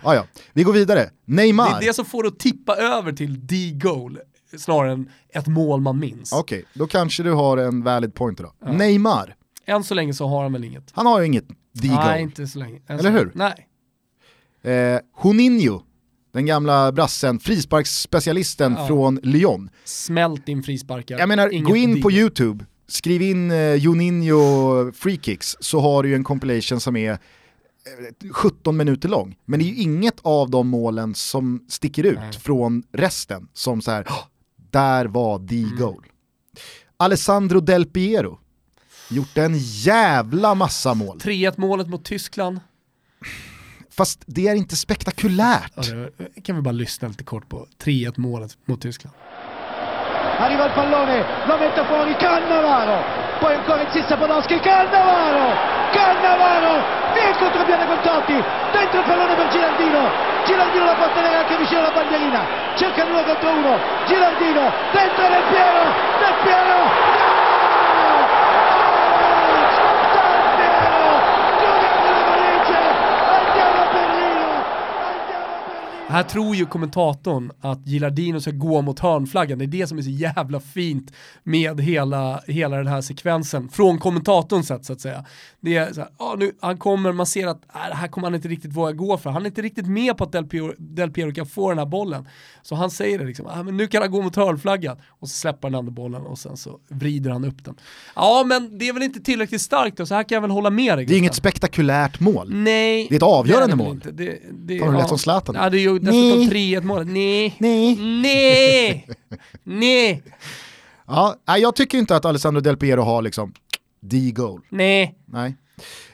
ja, ja, vi går vidare. Neymar. Det är det som får att tippa över till D-goal snarare än ett mål man minns. Okej, okay, då kanske du har en valid point då. Ja. Neymar. Än så länge så har han väl inget. Han har ju inget the Nej, inte så länge. Eller hur? Nej. Eh, Juninho, den gamla brassen, frisparksspecialisten Ja. från Lyon. Smält in frisparkar. Jag menar, Inget gå in på. YouTube, skriv in eh, Juninho free kicks så har du ju en compilation som är eh, 17 minuter lång. Men det är ju inget av de målen som sticker ut Nej. från resten som så här, "Åh, där var the Mm. goal. Alessandro Del Piero, gjort en jävla massa mål. 3-1 målet mot Tyskland. Fast det är inte spektakulärt. Ja, det kan vi bara lyssna lite kort på. 3-1 målet mot Tyskland. Arriva il pallone, lo mette fuori Cannavaro. Poi ancora insiste Podolski, Cannavaro! Cannavaro! Via il contropiede con Totti. Dentro il pallone per Girardino. Girardino la può tenere anche vicino alla bandierina. Cerca il 2 contro 1. Girardino. Dentro Del Piero. Del Piero. Här tror ju kommentatorn att Gilardino ska gå mot hörnflaggan. Det är det som är så jävla fint med hela, hela den här sekvensen. Från kommentatorns sätt så att säga. Det är så här, ah, nu, han kommer, man ser att det här kommer han inte riktigt våga gå för. Han är inte riktigt med på att Del Piero, Del Piero kan få den här bollen. Så han säger det liksom, ah, men nu kan han gå mot hörnflaggan. Och så släpper han andra bollen och sen så vrider han upp den. Ja men det är väl inte tillräckligt starkt då, så här kan jag väl hålla med dig Det är inget spektakulärt mål. Nej. Det är ett avgörande det väl mål. inte. Det, det, Tar du lätt som Zlatan? Ja, det är ju dessutom Nej. 3-1 målet. Nej. Nej. Nej. Nej. Ja, nej, jag tycker inte att Alessandro Del Piero har liksom the goal. Nej. Nej.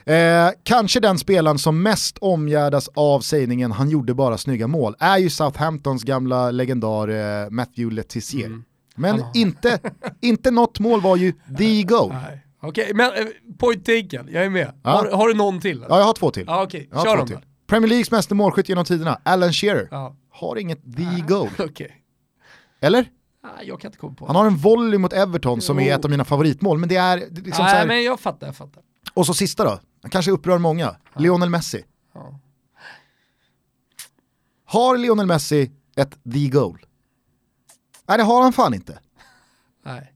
Eh, kanske den spelaren som mest omgärdas av sägningen han gjorde bara snygga mål är ju Southamptons gamla legendar eh, Matthew Letizier. Mm. Men inte, inte något mål var ju the goal. Okej, men eh, point taken. Jag är med. Ja. Har, har du någon till? Ja, jag har två till. Jag har Kör dem till. Premier Leagues mesta målskytt genom tiderna, Alan Shearer, Ja. har inget the goal. Okej. Eller? Jag kan inte komma på. Han har en volley mot Everton som är Jo. ett av mina favoritmål, men det är det är liksom så Nej, här, men jag fattar, jag fattar. Och så sista då, Han kanske upprör många, Lionel Messi. Ja. Har Lionel Messi ett the goal? Nej det har han fan inte. Nej.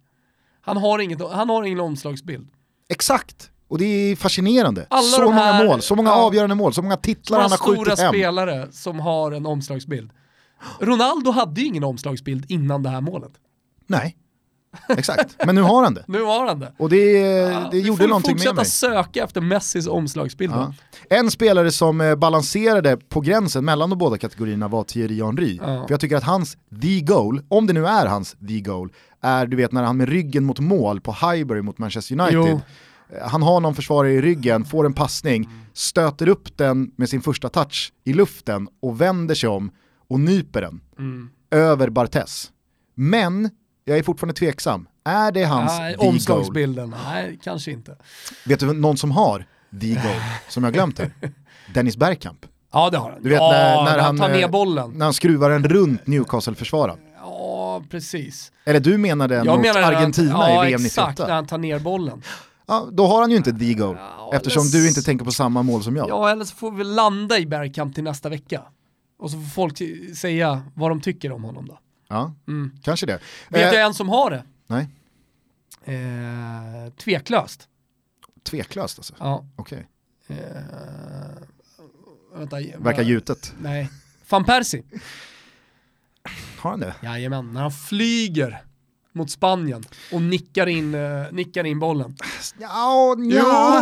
Han har, inget, han har ingen omslagsbild. Exakt, och det är fascinerande. Alla så många mål, så många ja. avgörande mål, så många titlar han har stora skjutit hem. spelare som har en omslagsbild. Ronaldo hade ju ingen omslagsbild innan det här målet. Nej, exakt. Men nu har han det. Nu har han det. Och det, Ja, det vi gjorde får någonting med fortsätta mig. söka efter Messis omslagsbild. Ja. En spelare som eh, balanserade på gränsen mellan de båda kategorierna var Thierry Henry. För jag tycker att hans the goal, om det nu är hans the goal, är du vet när han med ryggen mot mål på Highbury mot Manchester United. Jo. Eh, Han har någon försvarare i ryggen, får en passning, stöter upp den med sin första touch i luften och vänder sig om och nyper den Mm. över Bartes. Men jag är fortfarande tveksam. Är det hans Nej, the goal? omslagsbilden, nej kanske inte. Vet du någon som har the goal, som jag glömt här? Dennis Bergkamp. Ja det har han. Du vet ja, när, när han, tar ner eh, bollen. när han skruvar den runt Newcastle-försvararen. Ja, precis. Eller du menade Jag mot menar Argentina ja, i VM exakt, 98? när han tar ner bollen. Ja, då har han ju inte the goal, Ja, eftersom du inte tänker på samma mål som jag. Ja, eller så får vi landa i Bergkamp till nästa vecka. Och så får folk säga vad de tycker om honom då. Ja, Mm. kanske det. Vet Eh, jag en som har det? Nej, Eh, tveklöst. tveklöst alltså. Ja. Okej. Eh, vänta, Verkar gjutet. Nej. Van Persie. Har han det? Jajamän, när han flyger mot Spanien och nickar in, eh, nickar in bollen. Ja, Jo nja.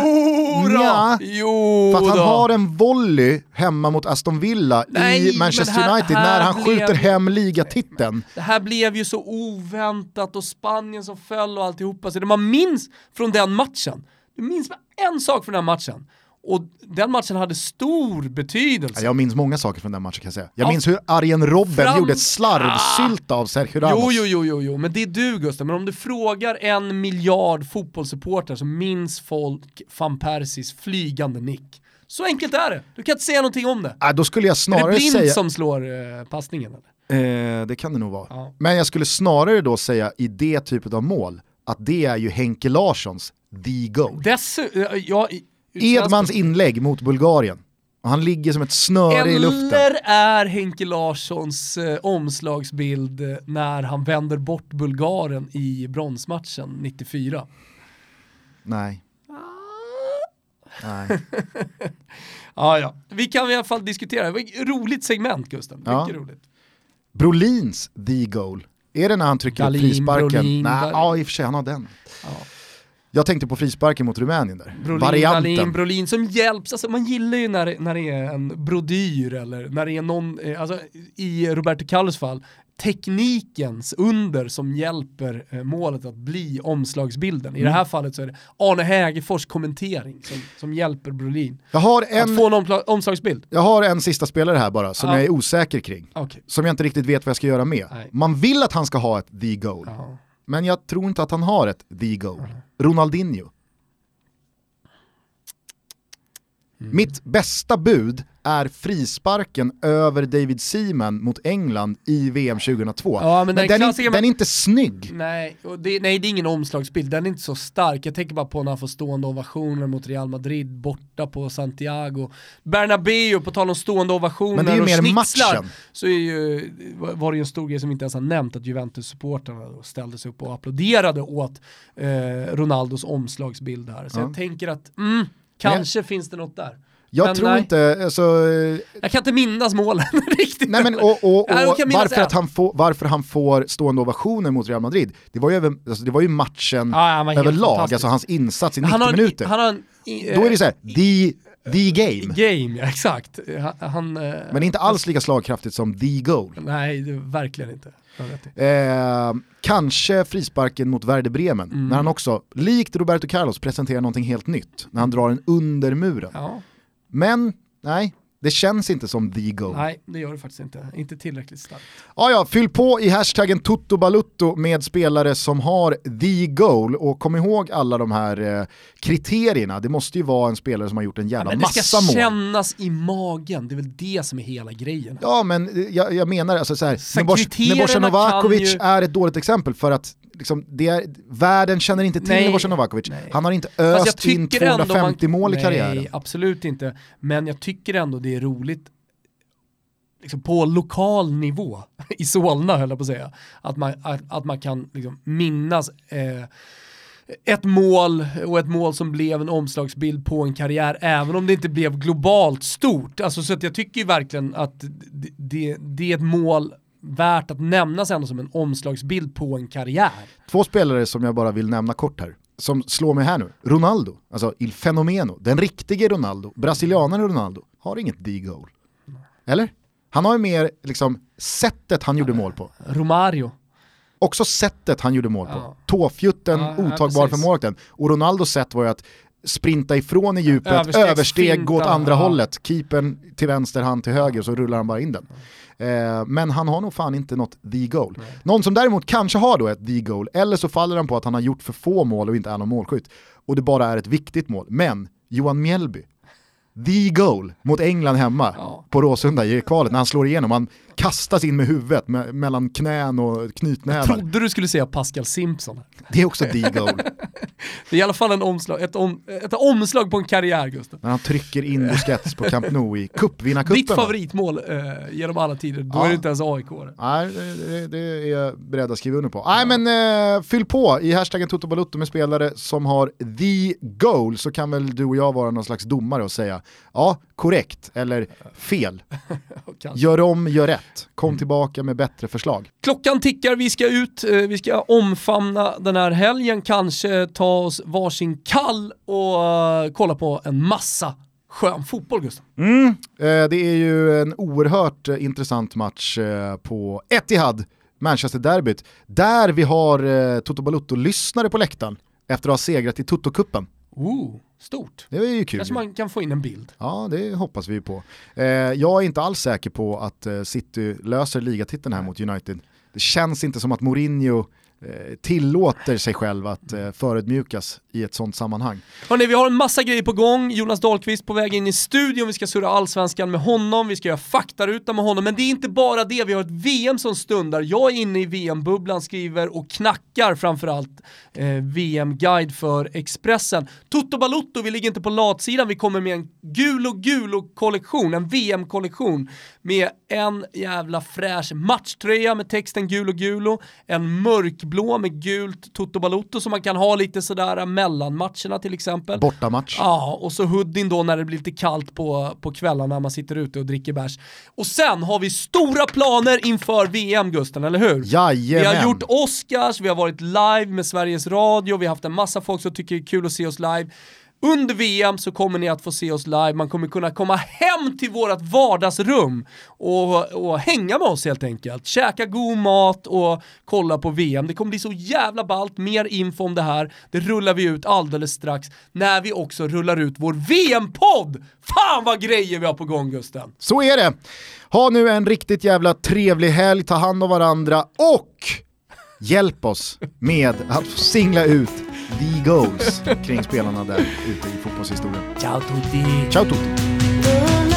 då! Nja. Jo För att han då. har en volley hemma mot Aston Villa Nej, i Manchester här- United här när han blev- skjuter hem ligatiteln. Det här blev ju så oväntat och Spanien som föll och alltihopa. Så det man minns från den matchen, du minns bara en sak från den matchen. Och den matchen hade stor betydelse. Ja, Jag minns många saker från den matchen kan jag säga. Jag Ja. minns hur Arjen Robben Fram- gjorde ett slarvsylt av Sergio Ramos. Jo, jo, jo, jo, jo, men det är du Gustav. Men om du frågar en miljard fotbollssupportrar så minns folk van Persies flygande nick. Så enkelt är det. Du kan inte säga någonting om det. Äh, då skulle jag Är det snarare Blind säga... som slår eh, passningen eller? Eh, det kan det nog vara. Ja. Men jag skulle snarare då säga i det typet av mål att det är ju Henke Larssons the goal. Dessutom, ja, i- Edmans inlägg mot Bulgarien. Och han ligger som ett snöre i luften. Eller är Henke Larssons eh, omslagsbild eh, när han vänder bort Bulgaren i bronsmatchen 94? Nej. Nej. Ja, ja. Vi kan i alla fall diskutera. Det var ett roligt segment Gusten. Ja. Mycket roligt. Brolins the goal. Är det när han trycker Dahlin, upp frisparken? Nej, ja i och för sig, han har den. Ja. Jag tänkte på frisparken mot Rumänien där. Brolin, Varianten. Dahlin, Brolin som hjälps, alltså man gillar ju när, när det är en brodyr eller när det är någon, eh, alltså i Roberto Carlos fall, teknikens under som hjälper eh, målet att bli omslagsbilden. I Mm. det här fallet så är det Arne Hägerfors kommentering som, som hjälper Brolin. Jag har, Att en, få en omslagsbild. jag har en sista spelare här bara som Ja. jag är osäker kring. Okej. Som jag inte riktigt vet vad jag ska göra med. Nej. Man vill att han ska ha ett the goal. Ja. Men jag tror inte att han har ett the goal. Ronaldinho. Mm. Mitt bästa bud är frisparken över David Seaman mot England i VM 2002. Ja, men den den, är, den är inte snygg. Nej, det, nej, det är ingen omslagsbild, den är inte så stark. Jag tänker bara på när han får stående ovationer mot Real Madrid borta på Santiago. Bernabéu, på tal om stående ovationer Men det är ju och mer schnitzlar, matchen. så är ju, var det ju en stor grej som vi inte ens har nämnt, att Juventus-supportrarna ställde sig upp och applåderade åt eh, Ronaldos omslagsbild här. Så Ja. jag tänker att, mm, kanske finns det något där. Jag Men tror nej. inte, alltså, eh, Jag kan inte minnas målen riktigt. nej men, och, och, Ja, och minnas varför, att han får, varför han får stående ovationer mot Real Madrid, det var ju, alltså, det var ju matchen Ja, överlag, alltså hans insats i 90 han minuter. Han har en, Då är det så här, the, the game. Game, ja exakt. Han, eh, Men inte alls lika slagkraftigt som the goal. Nej, det, verkligen inte. Eh, kanske frisparken mot Werder Bremen, Mm. när han också, likt Roberto Carlos, presenterar någonting helt nytt. När han drar en under muren. Ja, Men, nej, det känns inte som the goal. nej, det gör det faktiskt inte. Inte tillräckligt starkt. Ja, ja, fyll på i hashtaggen Toto med spelare som har the goal och kom ihåg alla de här eh, kriterierna. Det måste ju vara en spelare som har gjort en jävla Men det ska massa mål. kännas i magen, det är väl det som är hela grejen. Ja men eh, jag, jag menar alltså så här, Så Nebojsa Novakovic ju- är ett dåligt exempel för att liksom, det är, världen känner inte till Nej, Novakovic. nej. Han har inte öst in tycker ändå 250 man- mål i karriären. Nej, absolut inte. Men jag tycker ändå det är roligt liksom på lokal nivå, i Solna höll jag på att säga, att man, att, att man kan liksom minnas eh, ett mål och ett mål som blev en omslagsbild på en karriär, även om det inte blev globalt stort. Alltså, så att jag tycker verkligen att det, det, det är ett mål värt att nämnas ändå som en omslagsbild på en karriär. Två spelare som jag bara vill nämna kort här, som slår mig här nu. Ronaldo, alltså Il Fenomeno, den riktige Ronaldo, brasilianaren Ronaldo, har inget D-goal. Eller? Han har ju mer liksom sättet han gjorde mål på. Romario. Också sättet han gjorde mål på. Ja. Tåfjutten, Ja, ja, otagbar för precis. målvakten. Och Ronaldos sätt var ju att sprinta ifrån i djupet, Överstegsfintan, översteg, gå åt andra ja. hållet, keepern till vänster, han till höger så rullar han bara in den. Eh, men han har nog fan inte något the goal. Någon som däremot kanske har då ett the goal, eller så faller han på att han har gjort för få mål och inte är någon målskytt. Och det bara är ett viktigt mål. Men Johan Mjällby, the goal mot England hemma Ja. på Råsunda i kvalet när han slår igenom. Han kastas in med huvudet me- mellan knän och knytnävar. Trodde du skulle säga Pascal Simpson. Det är också the goal. Det är i alla fall en omslag, ett, om, ett omslag på en karriär Gustav. När han trycker in Busquets på Camp Nou i cupvinnarcupen. Ditt favoritmål eh, genom alla tider, då Ja. är det inte ens aik. Nej, det, det, är jag beredd att skriva under på. Nej men eh, fyll på i hashtaggen Toto med spelare som har the goal så kan väl du och jag vara någon slags domare och säga ja, korrekt eller fel. Gör om, gör rätt. Kom tillbaka med bättre förslag. Klockan tickar, vi ska ut, eh, vi ska omfamna den här helgen, kanske ta oss varsin kall och eh, kolla på en massa skön fotboll Gustav. Mm. Eh, det är ju en oerhört intressant match på Etihad, Manchester-derbyt, där vi har Toto Balutto-lyssnare på läktaren efter att ha segrat i Toto-cupen. Stort. Det är ju kul. Kanske man kan få in en bild. Ja, det hoppas vi på. Eh, jag är inte alls säker på att eh, City löser ligatiteln här mot United. Det känns inte som att Mourinho Eh, tillåter sig själv att eh, förödmjukas i ett sånt sammanhang. Hörrni, vi har en massa grejer på gång. Jonas Dahlqvist på väg in i studion. Vi ska surra allsvenskan med honom, vi ska göra faktaruta med honom. Men det är inte bara det, vi har ett VM som stundar. Jag är inne i VM-bubblan, skriver och knackar framförallt eh, VM-guide för Expressen. Toto Balutto, vi ligger inte på latsidan, vi kommer med en gul och gul kollektion en VM-kollektion med en jävla fräsch matchtröja med texten gul och gulo, en mörkblå blå med gult Toto Balotto som man kan ha lite sådär mellan matcherna till exempel. Bortamatch. Ja, och så hoodien då när det blir lite kallt på, på kvällarna man sitter ute och dricker bärs. Och sen har vi stora planer inför VM Gusten, eller hur? Jajamän. Vi har gjort Oscars, vi har varit live med Sveriges Radio, vi har haft en massa folk som tycker det är kul att se oss live. Under VM så kommer ni att få se oss live, man kommer kunna komma hem till vårt vardagsrum och, och hänga med oss helt enkelt. Käka god mat och kolla på VM. Det kommer bli så jävla ballt, mer info om det här, det rullar vi ut alldeles strax när vi också rullar ut vår VM-podd! Fan vad grejer vi har på gång Gusten! Så är det. Ha nu en riktigt jävla trevlig helg, ta hand om varandra och hjälp oss med att singla ut the goals kring spelarna där ute i fotbollshistorien. Ciao tutti! Ciao tutti!